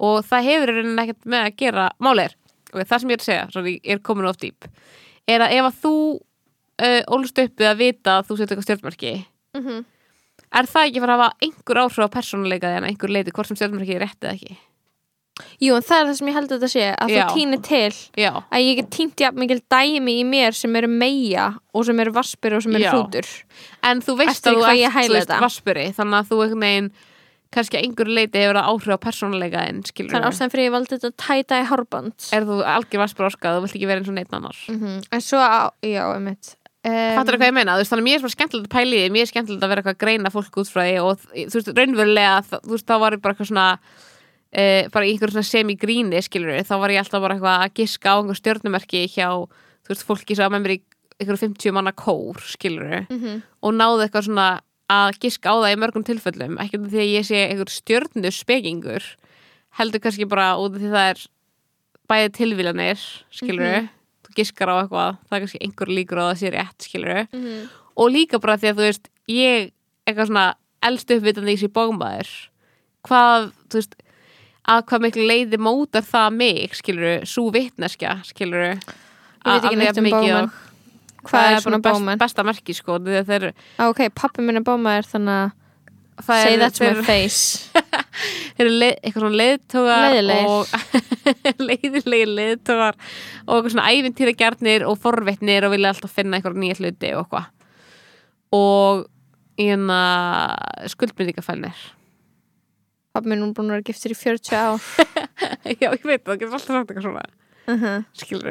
Og það hefur rauninni ekkert með að gera. Máli er, ok, það sem ég er að segja, sorry, ég er komin of dýp er að ef að þú uh, ólst upp við að vita að þú setur eitthvað stjórnmerki Mhm. er það ekki fara að hafa einhver áhrif á persónuleika en einhver leiti hvort sem stjórnmerki er rétt eða ekki Jú, en það er það sem ég held að þetta sé að Já. þú týnir til já, að ég get týnt jafn mikil dæmi í mér sem eru meia og sem eru vaspir og sem eru Já. hrútur en þú veist Eftir að þú hvað ég ert þú hæla veist, þetta. vaspuri þannig að þú einhvern veginn kannski að einhver leiti hefur það áhrif á persónuleika en skilur þannig ástæðan fyrir ég valdi þetta tæta í hárband er þú algjör vaspur orskað þú vilt ekki vera eins og neitt annar Mhm. en svo, á, já, um, Fattar hvað ég meina, þú veist, þannig að mér er bara skemmtilegt að pæla í því, mér er skemmtilegt að vera eitthvað að greina fólk út frá því og þú veist, raunverulega þú veist, þá var ég bara eitthvað svona e, bara í einhverjum svona semi-gríni þá var ég alltaf bara eitthvað að giska á einhver stjörnumerki hjá, veist, fólki sem var með mér í einhverjum 50 manna kór skilur Mhm. og náði eitthvað svona að giska á það í mörgum tilfellum. Ekki af því að ég sé einhver stjörnu spekingur heldur kannski bara út af því það er bæði tilvílanir skilur þú giskar á eitthvað, það er kannski einhver líkur á að það sé rétt skilur Mhm. og líka bara því að þú veist ég eitthvað svona elst uppvitandi í sér bómaður hvað, þú veist að hvað miklu leiði mótar það mig skilur, svo vitneskja skilur Ég veit ekki neitt um bóman Hvað það er er svona best, besta merki sko að þeir, Ah, ok, pappi minn er bómaður þannig að say er, that to my face. <laughs> Þeir eru leið, eitthvað svona leiðtogar Leiðilegir. og <laughs> leiðtogar og eitthvað svona ævintýra gjarnir og forvitnir og vilja alltaf finna eitthvað nýja hluti og eitthvað. Og hérna skuldmyndingafælnir Pappi minn er búin að vera giftur í 40 ár. <laughs> Já ég veit það, það getur alltaf sagt eitthvað svona. Uh -huh. skilur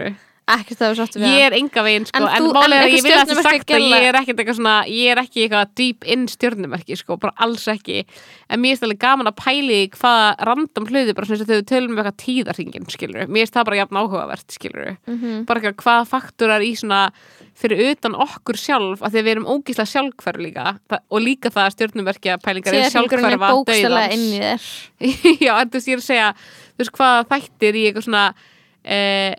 Ekkert það var sáttu við ég er enga veginn sko, En en, þú- en að ekki ég vil að það sagt að ég er ekkert eitthvað svona ég er ekki eitthvað deep in stjörnumerki sko, bara alls ekki. En mér er alveg gaman að pæli hvað random hluti bara svona og þegar við tölum um eitthvað tíðarhingin skilur, mér er það bara jafn áhugavert skilur, Mhm. bara eitthvað hvað faktúrar í svona fyrir utan okkur sjálf að því að við erum ógíslega sjálfhverf líka. Það, og líka það að stjörnumerkja pælingar <laughs> er Tíðarhringurinn er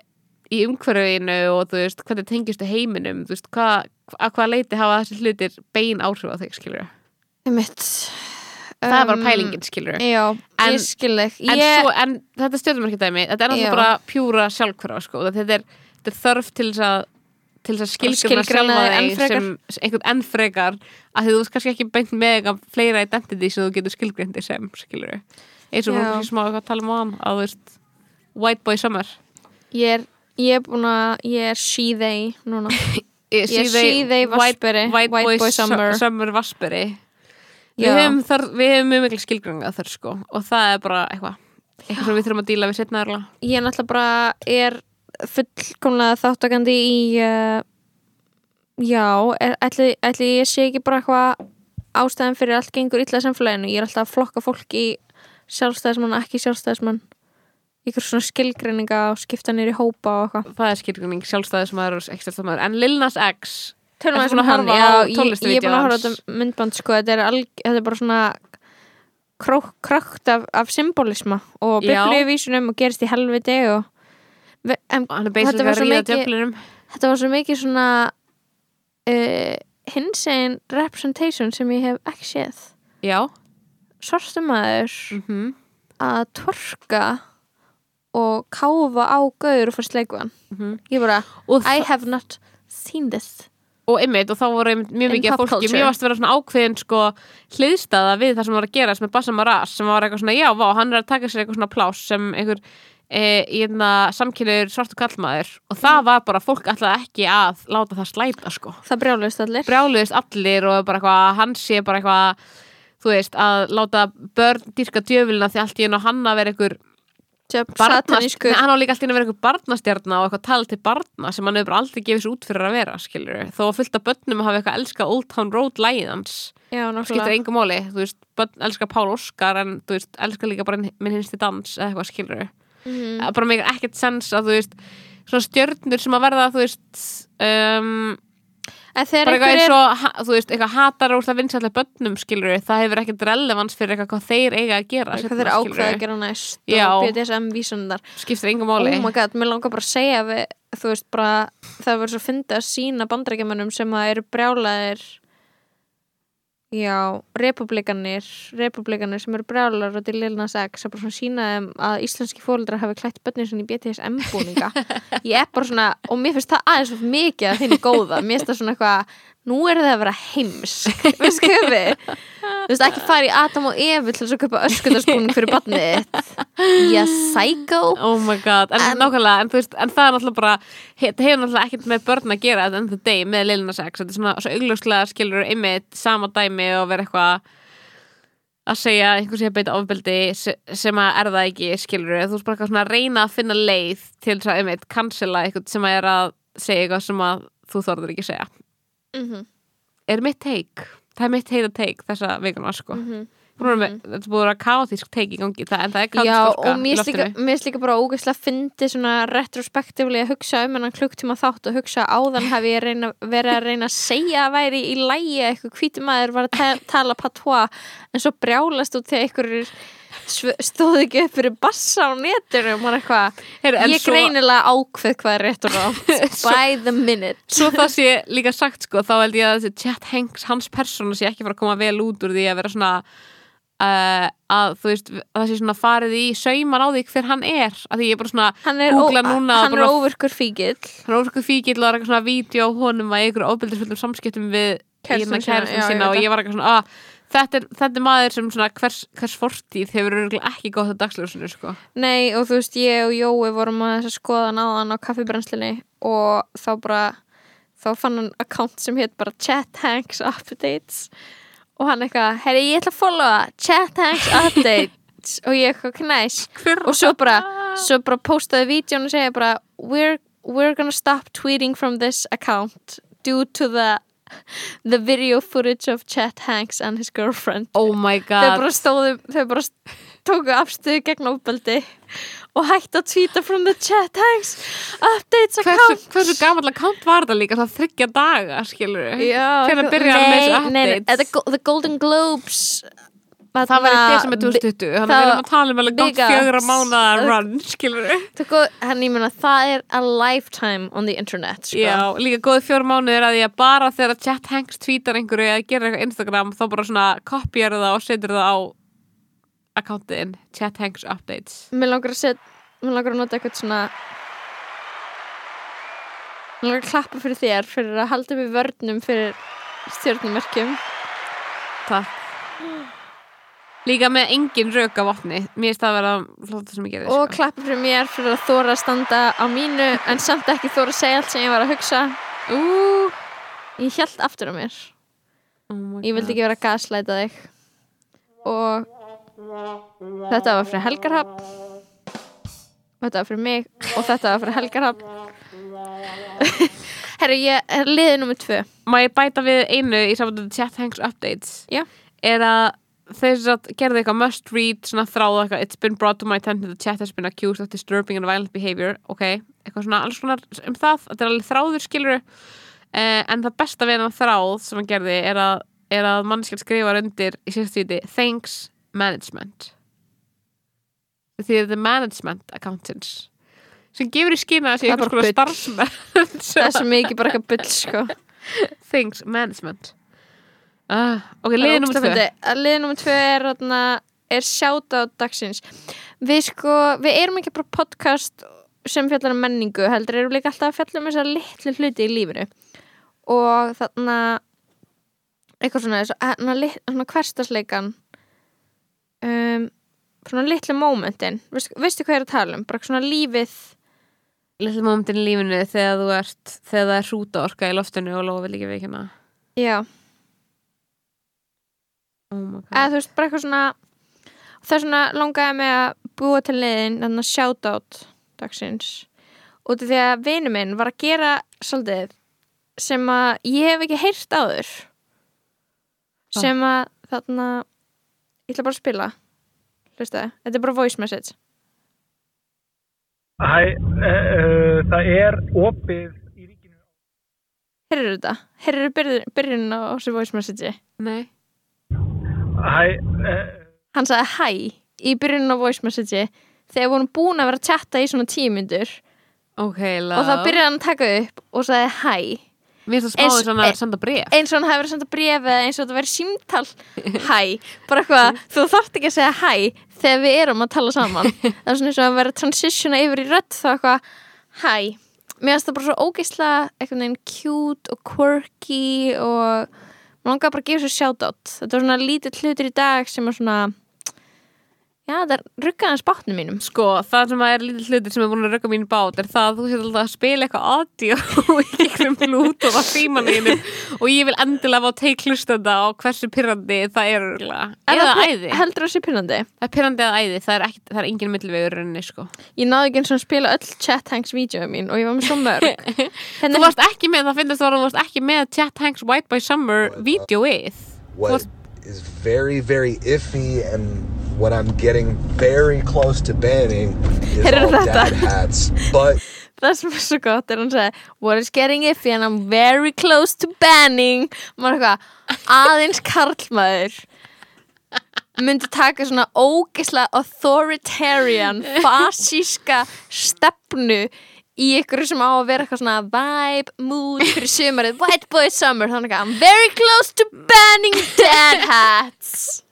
í ég umhverfinu og þú veist, hvernig tengistu heiminum þú veist, hvað, að hvaða leiti hafa þessi hlutir bein áhrif á þig, skilur Einmitt. það er bara Um, pælingin, skilur Já, En- ég skil þig en, Ég- svo, en þetta er stjórnumarkidæmi þetta er náttúrulega bara pjúra sjálfhverfa sko. þetta, er, þetta er þörf til þess að til þess að skilgreina sjálfa þig sem einhvern enn frekar að þú veist kannski ekki beint með fleira identity sem þú getur skilgrindi sem skilur eins og Já. fólk sem smá eitthvað að tala um á hann að þú veist white boy summer. Ég er, ég er búin að Ég er she they núna. <laughs> Ég sé þeir vasperi, white, white boy, boy summer, summer. vasperi við Já. höfum, þar, við höfum mjög mikil skilgranga þar sko. Og það er bara eitthvað eitthvað sem við þurfum að díla við setna erla Ég er náttúrulega bara er fullkomlega þáttakandi í uh, Já er, ætli, ætli ég sé ekki bara eitthvað ástæðan fyrir allt gengur illa samfélaginu. Ég er alltaf að flokka fólk í sjálfstæðismann ekki sjálfstæðismann ykkur svona skilgreininga og skipta nýr í hópa og eitthvað. Það er skilgring sjálfstæðismæður og ekstastæðismæður en Lil Nas X búin um ég, ég er búin að horfa á þetta myndband sko, þetta er, alg, þetta er bara svona krók, krökt af, af symbolisma og biblíuvísunum og gerist í helviti og en, er Þetta var mikið- þetta var svo mikið svona uh, hinsegin representation sem ég hef ekki séð. Svartumæður mm að tvorka og káfa á gaur og fara sleikvan Mhm. ég bara, og, I have not seen this. Og einmitt og þá voru mjög mikið fólki. mjög varst að vera svona ákveðin sko hliðstæða við það sem var að gerast með Bassa Maras sem var eitthvað svona já, vá, hann er að taka sér eitthvað svona plás sem einhver e, samkynur svartu kallmaður og Mm. það var bara, fólk ætlaði ekki að láta það slæta sko. Það brjálust allir. Brjáluðist allir og bara eitthvað hann sé bara eitthvað þú veist, að láta börn dýrka djöfulina því allt í einu á hann að vera einhver Tjöp, barnast, satanískur. Nei, hann á líka allt í einu að vera einhver barnastjarna og eitthvað tal til barna sem hann hefur aldrei gefið sér út fyrir að vera skilur þó að fullt af börnum hafa eitthvað elska Old Town Road skiptir náttúrulega engum máli, þú veist, börn elska Pál Óskar en þú veist, elska líka bara minn hinsti dans eða eitthvað skilur Mhm. bara með ekkert sens að þú veist svona stjörnur sem að verða þú veist um, bara eitthvað eins og þú veist, eitthvað hatar úr það vinsætlega börnum skilur það hefur ekkert relevans fyrir eitthvað hvað þeir eiga að gera hvað þeir ákveða að gera næst Já. og BDSM vísundar. Skiptir engum oh máli my god, mér langar bara að segja við, þú veist bara, það verður svo fyndið að sína bandrækjumannum sem að eru brjálaðir Já, republikanir republikanir sem eru brjálar og til Lilna Sex að bara svona sína þeim að íslenski fóreldrar hafi klætt börnin svona í BTSM búninga. <laughs> Ég er bara svona, og mér finnst það aðeins of mikið að þinni góða, mér finnst það svona eitthvað nú er það að vera heims við? Skufi, þú veist ekki fara í Adam og Evu til þess að köpa öskundarspúning fyrir barnið þitt. Já, psycho. Oh my god, en, En- en, veist, en það er náttúrulega bara þetta hefur náttúrulega ekkert með börn að gera en það deg með Lilina Sex. Þetta er svona svo augljóslega skilur einmitt sama dæmi og vera eitthvað að segja einhver sé að beita ofbeldi se- sem að er það ekki skilur þú veist bara eitthvað svona að reyna að finna leið til þess að einmitt cancela eitthvað sem að er að segja eitthvað sem að þú þorður ekki segja mm er mitt take, það er mitt heita take þessa vikuna sko. -hmm. mm með, þetta er búið að vera kaotísk take í gangi það, en það er og mér finnst líka, bara ógeðslega fyndi svona retrospektífli að hugsa um hennan klukktíma þátt og hugsa áðan hef ég reyna, verið að reyna að segja að væri í lægi að eitthvað hvítum maður var að ta tala patois en svo brjálast út þegar einhverjir sv- stóð ekki upp fyrir bassa á netinu og maður eitthvað, ég svo- greinilega ákveð hvað er rétt og rátt. <laughs> By the minute. Svo það sé líka sagt sko, þá held ég að þessi Chet Hanks, hans persóna sé ekki fara að koma vel út úr því að vera svona uh, að þú veist, að það sé svona farið í sauman á því hver hann er. Að því ég er bara svona, hann er, er óvirkur fíkill. Hann er orðið fíkill og það er eitthvað svona vídeo á honum að ykkur ofbeldisfullum samskiptum við Kærastuna hérna sína, og ég var eitthvað svona að þetta er, þetta er maður sem svona hvers, hvers fortíð hefur ekki gott að dagsljósinu sko. Nei og þú veist ég og Jói vorum að skoða náðan á kaffibrennslinni og þá bara þá fann hann account sem hétt bara Chat Hanks Updates og hann eitthvað, herri ég ætla að followa Chat Hanks <laughs> Updates. Og ég eitthvað knæs og svo bara, svo bara postaði vídjón og segja bara we're, we're gonna stop tweeting from this account due to the the video footage of Chat Hanks and his girlfriend. Oh my þau bara stóðu, þau bara tóku afstöðu gegn ofbeldi og hætti að tweeta from the chat hanks updates Hversu, account. hversu gamall account var það líka? Það þryggja daga, skilur Já, Hvenær byrjar hann með þessu nei, nei, nei, updates? the Golden Globes Það var í desember 2020 Þannig að við erum að tala um alveg gátt Biggest- fjögra mánaða run Skilur ég meina, það er a lifetime on the internet sko. Já, líka fjóra mánuðir að því að bara þegar Chat Hanks tweetar einhverju eða gerir eitthvað Instagram þá bara svona kopjar það og setur það á accountin Chat Hanks Updates. Mér langar að set, mér langar að nota eitthvað svona mér langar að klappa fyrir þér fyrir að halda upp í vörnum fyrir stjórnumerkjum Takk Líka með engin rauk af vopni Mér finnst það að vera flóta sem ég gerði og klappa fyrir mér fyrir að þóra að standa á mínu en samt ekki þóra að segja allt sem ég var að hugsa. Ú, ég held aftur á mér. Oh ég vildi ekki vera að gaslæta þig. Og þetta var fyrir Helgarhab þetta var fyrir mig og þetta var fyrir Helgarhab <laughs> herru ég er liðið nummið tvö. Má ég bæta við einu í samvættu Chat Hanks Updates? Já. Er að þeir gerðu eitthvað must read svona þráðu eitthvað It's been brought to my attention that the chat has been accused of disturbing and violent behavior. Ok, eitthvað svona alls konar um það Þetta er alveg þráður skilur uh, En það besta við hennar þráð sem hann gerði er að, er að mannskjald skrifar undir í sérst víti Thanks management. Því þetta er management accountants. Sem gefur í Það er einhvers konar starfsmenn <laughs> það er svo mikið bara eitthvað bull sko. <laughs> Things management ah, Ok, liðið nummer tvö. Liðið nummið tvö er, þarna, er shoutout dagsins. Við sko, við erum ekki bara podcast sem fjallar um menningu heldur erum líka alltaf að fjalla um þessar litlu hluti í lífinu. Og þarna eitthvað svona, svona, lit- svona hverstasleikan um, svona litlu momentin veistu, veistu hvað ég er að tala um? Bara svona lífið. Lilla momentin í lífinu þegar þú ert þegar það er hrúta orka í loftinu og lofa vil ekki við hérna. Já, oh my God. eða þú veist bara eitthvað svona það er svona langaði mig að búa til liðin þannig að shoutout dagsins. Út af því að vinu minn var að gera svolítið sem að ég hef ekki heyrt áður. Sem að þarna ég ætla bara að spila. Hlustaði, þetta er bara voice message. Hæ, uh, það er opið í ríkinu. heyrður þetta, byrjun, byrjun á þessu voice message? Nei Hæ, uh, hann sagði hæ í byrjun á voice message þegar vorum búin að vera að chatta í svona tíu myndur Ok, og þá byrjaði hann að taka upp og sagði hæ Mér finnst það smá Eins- eins og hann er að senda bref eins og hann hefur senda bréf eða eins og þetta verið símtal. <laughs> Hæ, bara eitthvað, þú þarft ekki að segja hæ þegar við erum að tala saman. <laughs> Það er svona eins og að vera að transitiona yfir í rödd þá eitthvað, hæ mér finnst það bara svo ógeisla eitthvað neginn cute og quirky og mér langar bara að gefa svo shoutout. Þetta er svona lítið hlutur í dag sem er svona já, það er ruggaðans bátnum mínum Sko, það sem að er lítið hlutir sem er búin að rögga mín bát er það að þú sér alltaf að spila eitthvað audio <laughs> í gegnum Bluetooth á símaninu og ég vil endilega fá teik hlustanda á hversu pyrrandi það er Eða það æði. heldur það sé pyrrandi Það er pyrrandi eða æði, það er, ekki, það er engin millivegur rauninni, sko. ég náði ekki eins og að spila öll chat hanks vídeo mín og ég var með svo mörg <laughs> Þú varst ekki með, það finnst það að þú varst ekki með Chat Hanks White by Summer videoið. What I'm getting very close to banning is Heyrðu all þetta? dad hats. But það sem er svo gott er hann segja what is getting iffy and I'm very close to banning maður eitthvað aðeins karlmaður myndi taka svona ógisla authoritarian <laughs> fasíska stefnu í ykkur sem á að vera eitthvað svona vibe, mood fyrir sumarið white boy summer þannig að I'm very close to banning dad hats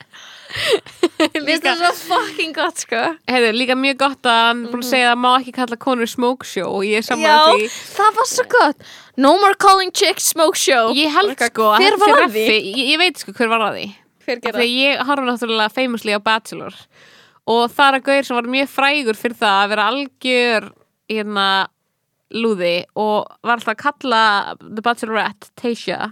Mér finnst það svo fucking gott sko. Heiðu, líka mjög gott að hann búin að segja að má ekki kalla konur smoke show og ég er saman Já, að því. það var svo gott. No more calling chicks smoke show. Ég held sko að Hver var að því? Ég, ég veit sko hver var að því. Hver gera? Þegar ég horfði náttúrulega famously á Bachelor. Og það er að gauður sem var mjög frægur fyrir það að vera algjör hérna lúði og var alltaf að kalla The Bachelorette Tasha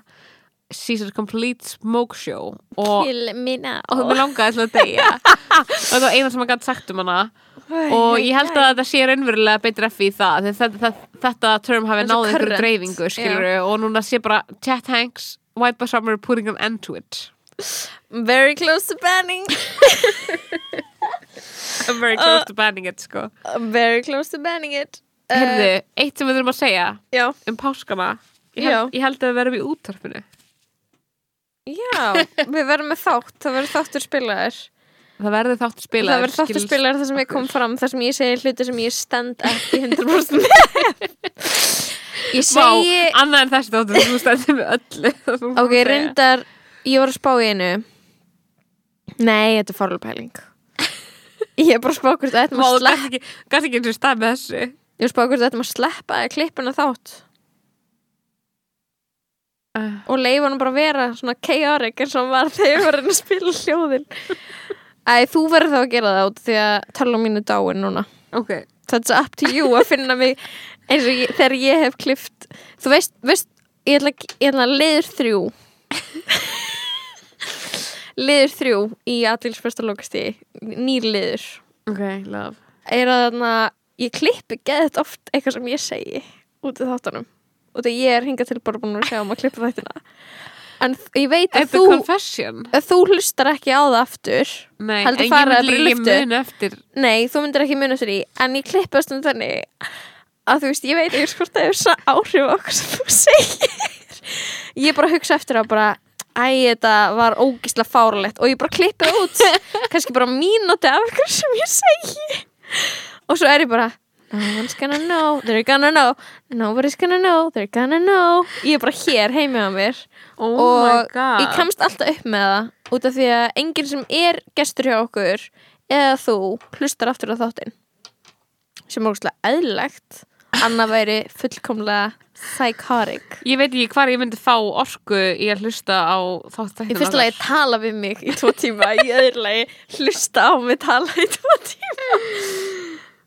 she's a complete smoke show. Og, Kill me now. Og það langaði til að deyja. <laughs> Og það var eina sem að gæti sagt um hana. Og ég held að þetta sé raunverulega betur eftir í það þetta, þetta, term hafi náðið einhverju dreifingu skilur og núna sé bara Chat Hanks White by Summer putting an end to it. Very close to banning. I'm <laughs> very close to banning it sko. Very close to banning it. Uh, Herðu, eitt sem við þurfum að segja Já, um páskana. Ég held, ég held að við verðum í úttarpinu já, við verðum með þátt Það verður þáttur spilaðir það verður þáttu spilaður Það verður þáttur skilst. spilaðir þar sem ég kom fram Þar sem ég segi hluti sem ég stend ekki 100% með. Ég Vá, segi annað en þessi þáttur þú stendur með öllu. <laughs> Ok, reyndar Ég var að spá í einu. Nei, þetta er farlega pæling Ég er bara að spá hvort þetta Vá, maður ekki, gæti ekki eins og stað með þessu. Ég var að spá hvort þetta maður sleppa eða klippuna þátt uh, og leifa hann bara að vera svona chaotic eins og var þegar ég var að spila hljóðin. Æ, þú verður þá að gera það út því að tala mínu dáin núna. Ok, That's up to you að finna mig eins og ég, þegar ég hef klift. Þú veist, veist ég ætla, ég ætla að liður þrjú. Liður þrjú í aðtilspresta lokasti nýr liður. Ok, love. Er að þarna ég klippi geðið oft eitthvað sem ég segi út af þáttunum og þegar ég er hingað til bara búin að sjá um að klippa þættina. En ég veit að Þetta þú að þú hlustar ekki á það aftur Nei, en ég myndi lyftu? mun eftir nei, þú myndir ekki muna eftir því en ég klippa stund þannig að þú veist, ég veit ekki hvort það er svo áhrif okkur sem þú segir. Ég bara hugsa eftir að bara æ, þetta var ógísla fárlegt og ég bara klippi það út <laughs> kannski bara mínúti af ykkur sem ég segi. Og svo er ég bara no one's gonna know, they're gonna know. Nobody's gonna know, they're gonna know. Ég er bara hér heimi á mér. Oh my og ég kemst alltaf upp með það út af því að enginn sem er gestur hjá okkur eða þú hlustar aftur á þáttinn. Sem er ógustlega eðlilegt. Annað væri fullkomlega psychotic. Ég veit ekki hvar ég myndi fá orku í að hlusta á þátt í fyrsta lagi tala við mig í tvo tíma. Í öðru lagi hlusta á mig tala í tvo tíma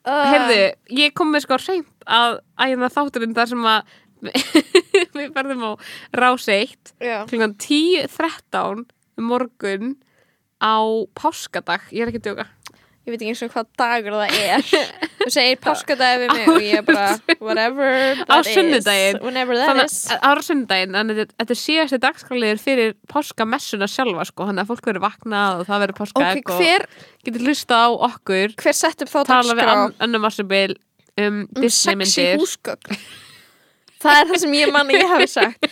uh, Herðu, ég kom með sko reynd að ægna þátturinn þar sem að <laughs> við verðum á rás 1 já. klukkan 10.13 um morgun á páskadag, ég er ekki djóka ég veit ekki eins og hvað dagur það er. <laughs> Þú segir páskadagur við mig og ég er bara whatever that Á is whenever that is. að ára sunnudaginn, þannig að þetta- síðasti dagskáliður fyrir páskamessuna sjálfa sko, þannig að fólk verður vaknað og það verður páskaegg ok, hver, og getur hlusta á okkur hver sett upp þá tala við dagskrá? Ann- Annu Marsabil um um Disney sexy myndir. húsgögn. Það er það sem ég manni ég hafi sagt.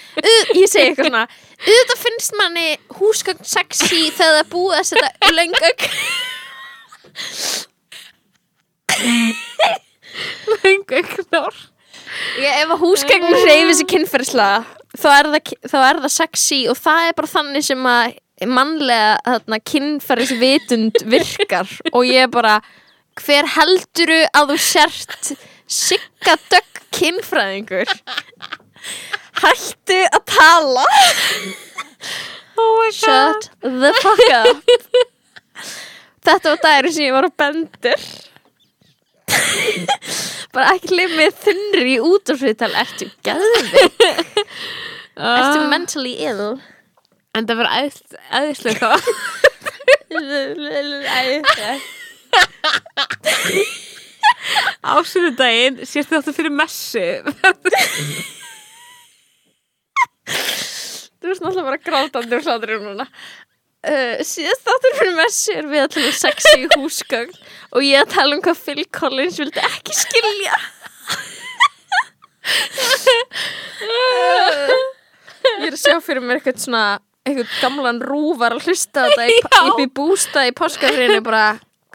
Ég segi eitthvað svona auðvitað finnst manni húsgögn sexy þegar það búið að setja löngögn Lengu eknar ég, ef að húsgögn reyfi sér kynferðslega þá er, það, þá er það sexy og það er bara þannig sem að mannlega þarna, kynferðisvitund <laughs> virkar. Og ég er bara hver helduru að þú sért siggadögg kynfræðingur? Hættu að tala. Oh shut the fuck up <laughs> þetta var dagir sem ég var á bendur bara ekki limið þunri í útafsviðtal ertu gæði ertu mentally ill? En það verður æðislega þá. Ásynudaginn sést þáttu fyrir messu? Þú veist náttúrulega bara grátandi og hlátur núna uh, Síðast þáttur fyrir messi er við að tala um sexy <laughs> húsgögn og ég að tala um hvað Phil Collins vildi ekki skilja. Uh, Ég er að sjá fyrir mér eitthvað svona eitthvað gamlan rúvar að hlusta á þetta í, Já. í, í bústa í páskafriðinu bara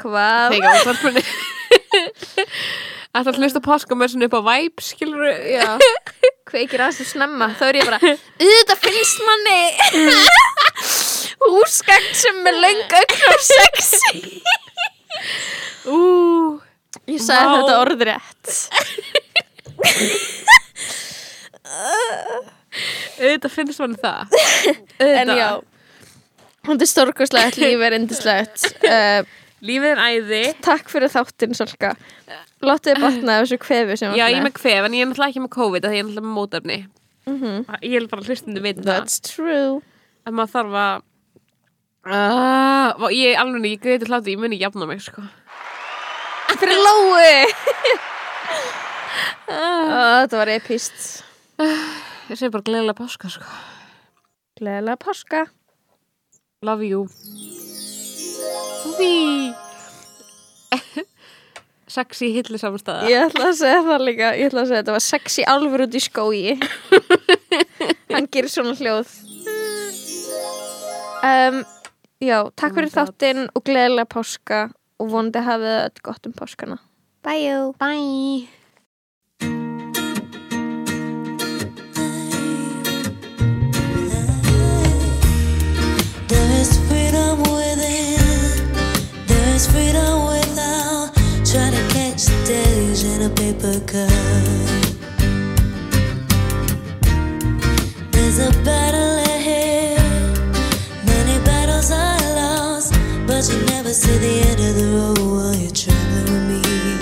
hvað? Útvarpunni <laughs> Ætla að hlusta páska með svona upp á væp skilur Já, <laughs> kveikir aðeins og snemma. Þá er ég bara, auðvitað finnst manni húsgagn sem er aukn og sexy. Ú, Ég sagði Vá. þetta orðrétt. Auðvitað finnst manni það. En já. Þetta er stórkoslegt, lífið er indislegt uh, <laughs> Lífið er æði. Takk fyrir þáttinn, Solka Láttu þið batna af þessu kvefi sem Já, ég er með. kvef en ég er náttúrulega ekki með COVID af því ég er náttúrulega með mótefni. Ég er bara hlustundu veit það That's true. Að maður þarf að uh, Ég alveg, ég greiði hláti, ég muni jafna mig sko. Fyrir Lói <laughs> Þetta var epist Ég segi bara gleðilega páska sko. Gleðilega páska. Love you. Því <laughs> Sexy hilli samstæða Ég ætla að segja það líka Ég ætla að segja þetta var sexy álfur út í skói <laughs> Hann gerir svona hljóð. Um, Já, takk fyrir þáttinn og gleðilega páska og vonandi hafið öll gott um páskana. Bye. Bye There's freedom within. There's freedom without. Trying to catch the days in a paper cup. There's a battle you never see the end of the road while you're traveling with me.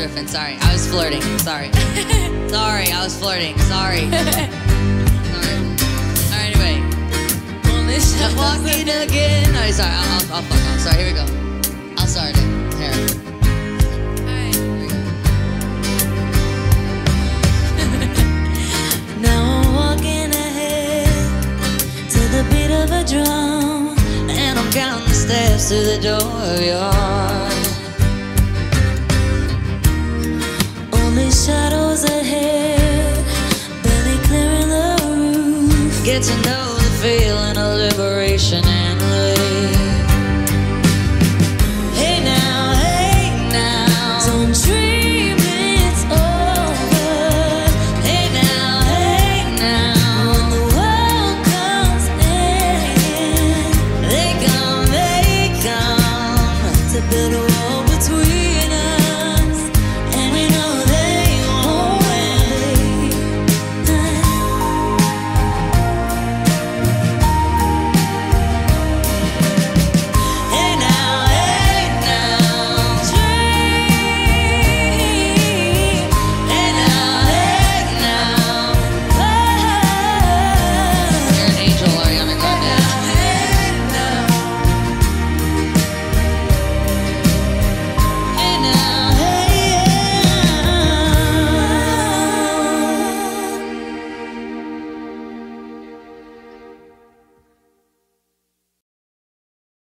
You. I was riffing. Sorry. I was flirting. Sorry. <laughs> Sorry, I was flirting. Sorry. <laughs> Sorry. Alright, anyway. I'm walking again. No, sorry, I'll, I'll, I'll fuck off. Sorry, here we go. I'll start it. Here. Alright, here <laughs> we go. Now I'm walking ahead. To the beat of a drum, and I'm counting the steps to the door of your shadows ahead, barely clearing the roof. Get to know the feeling of liberation.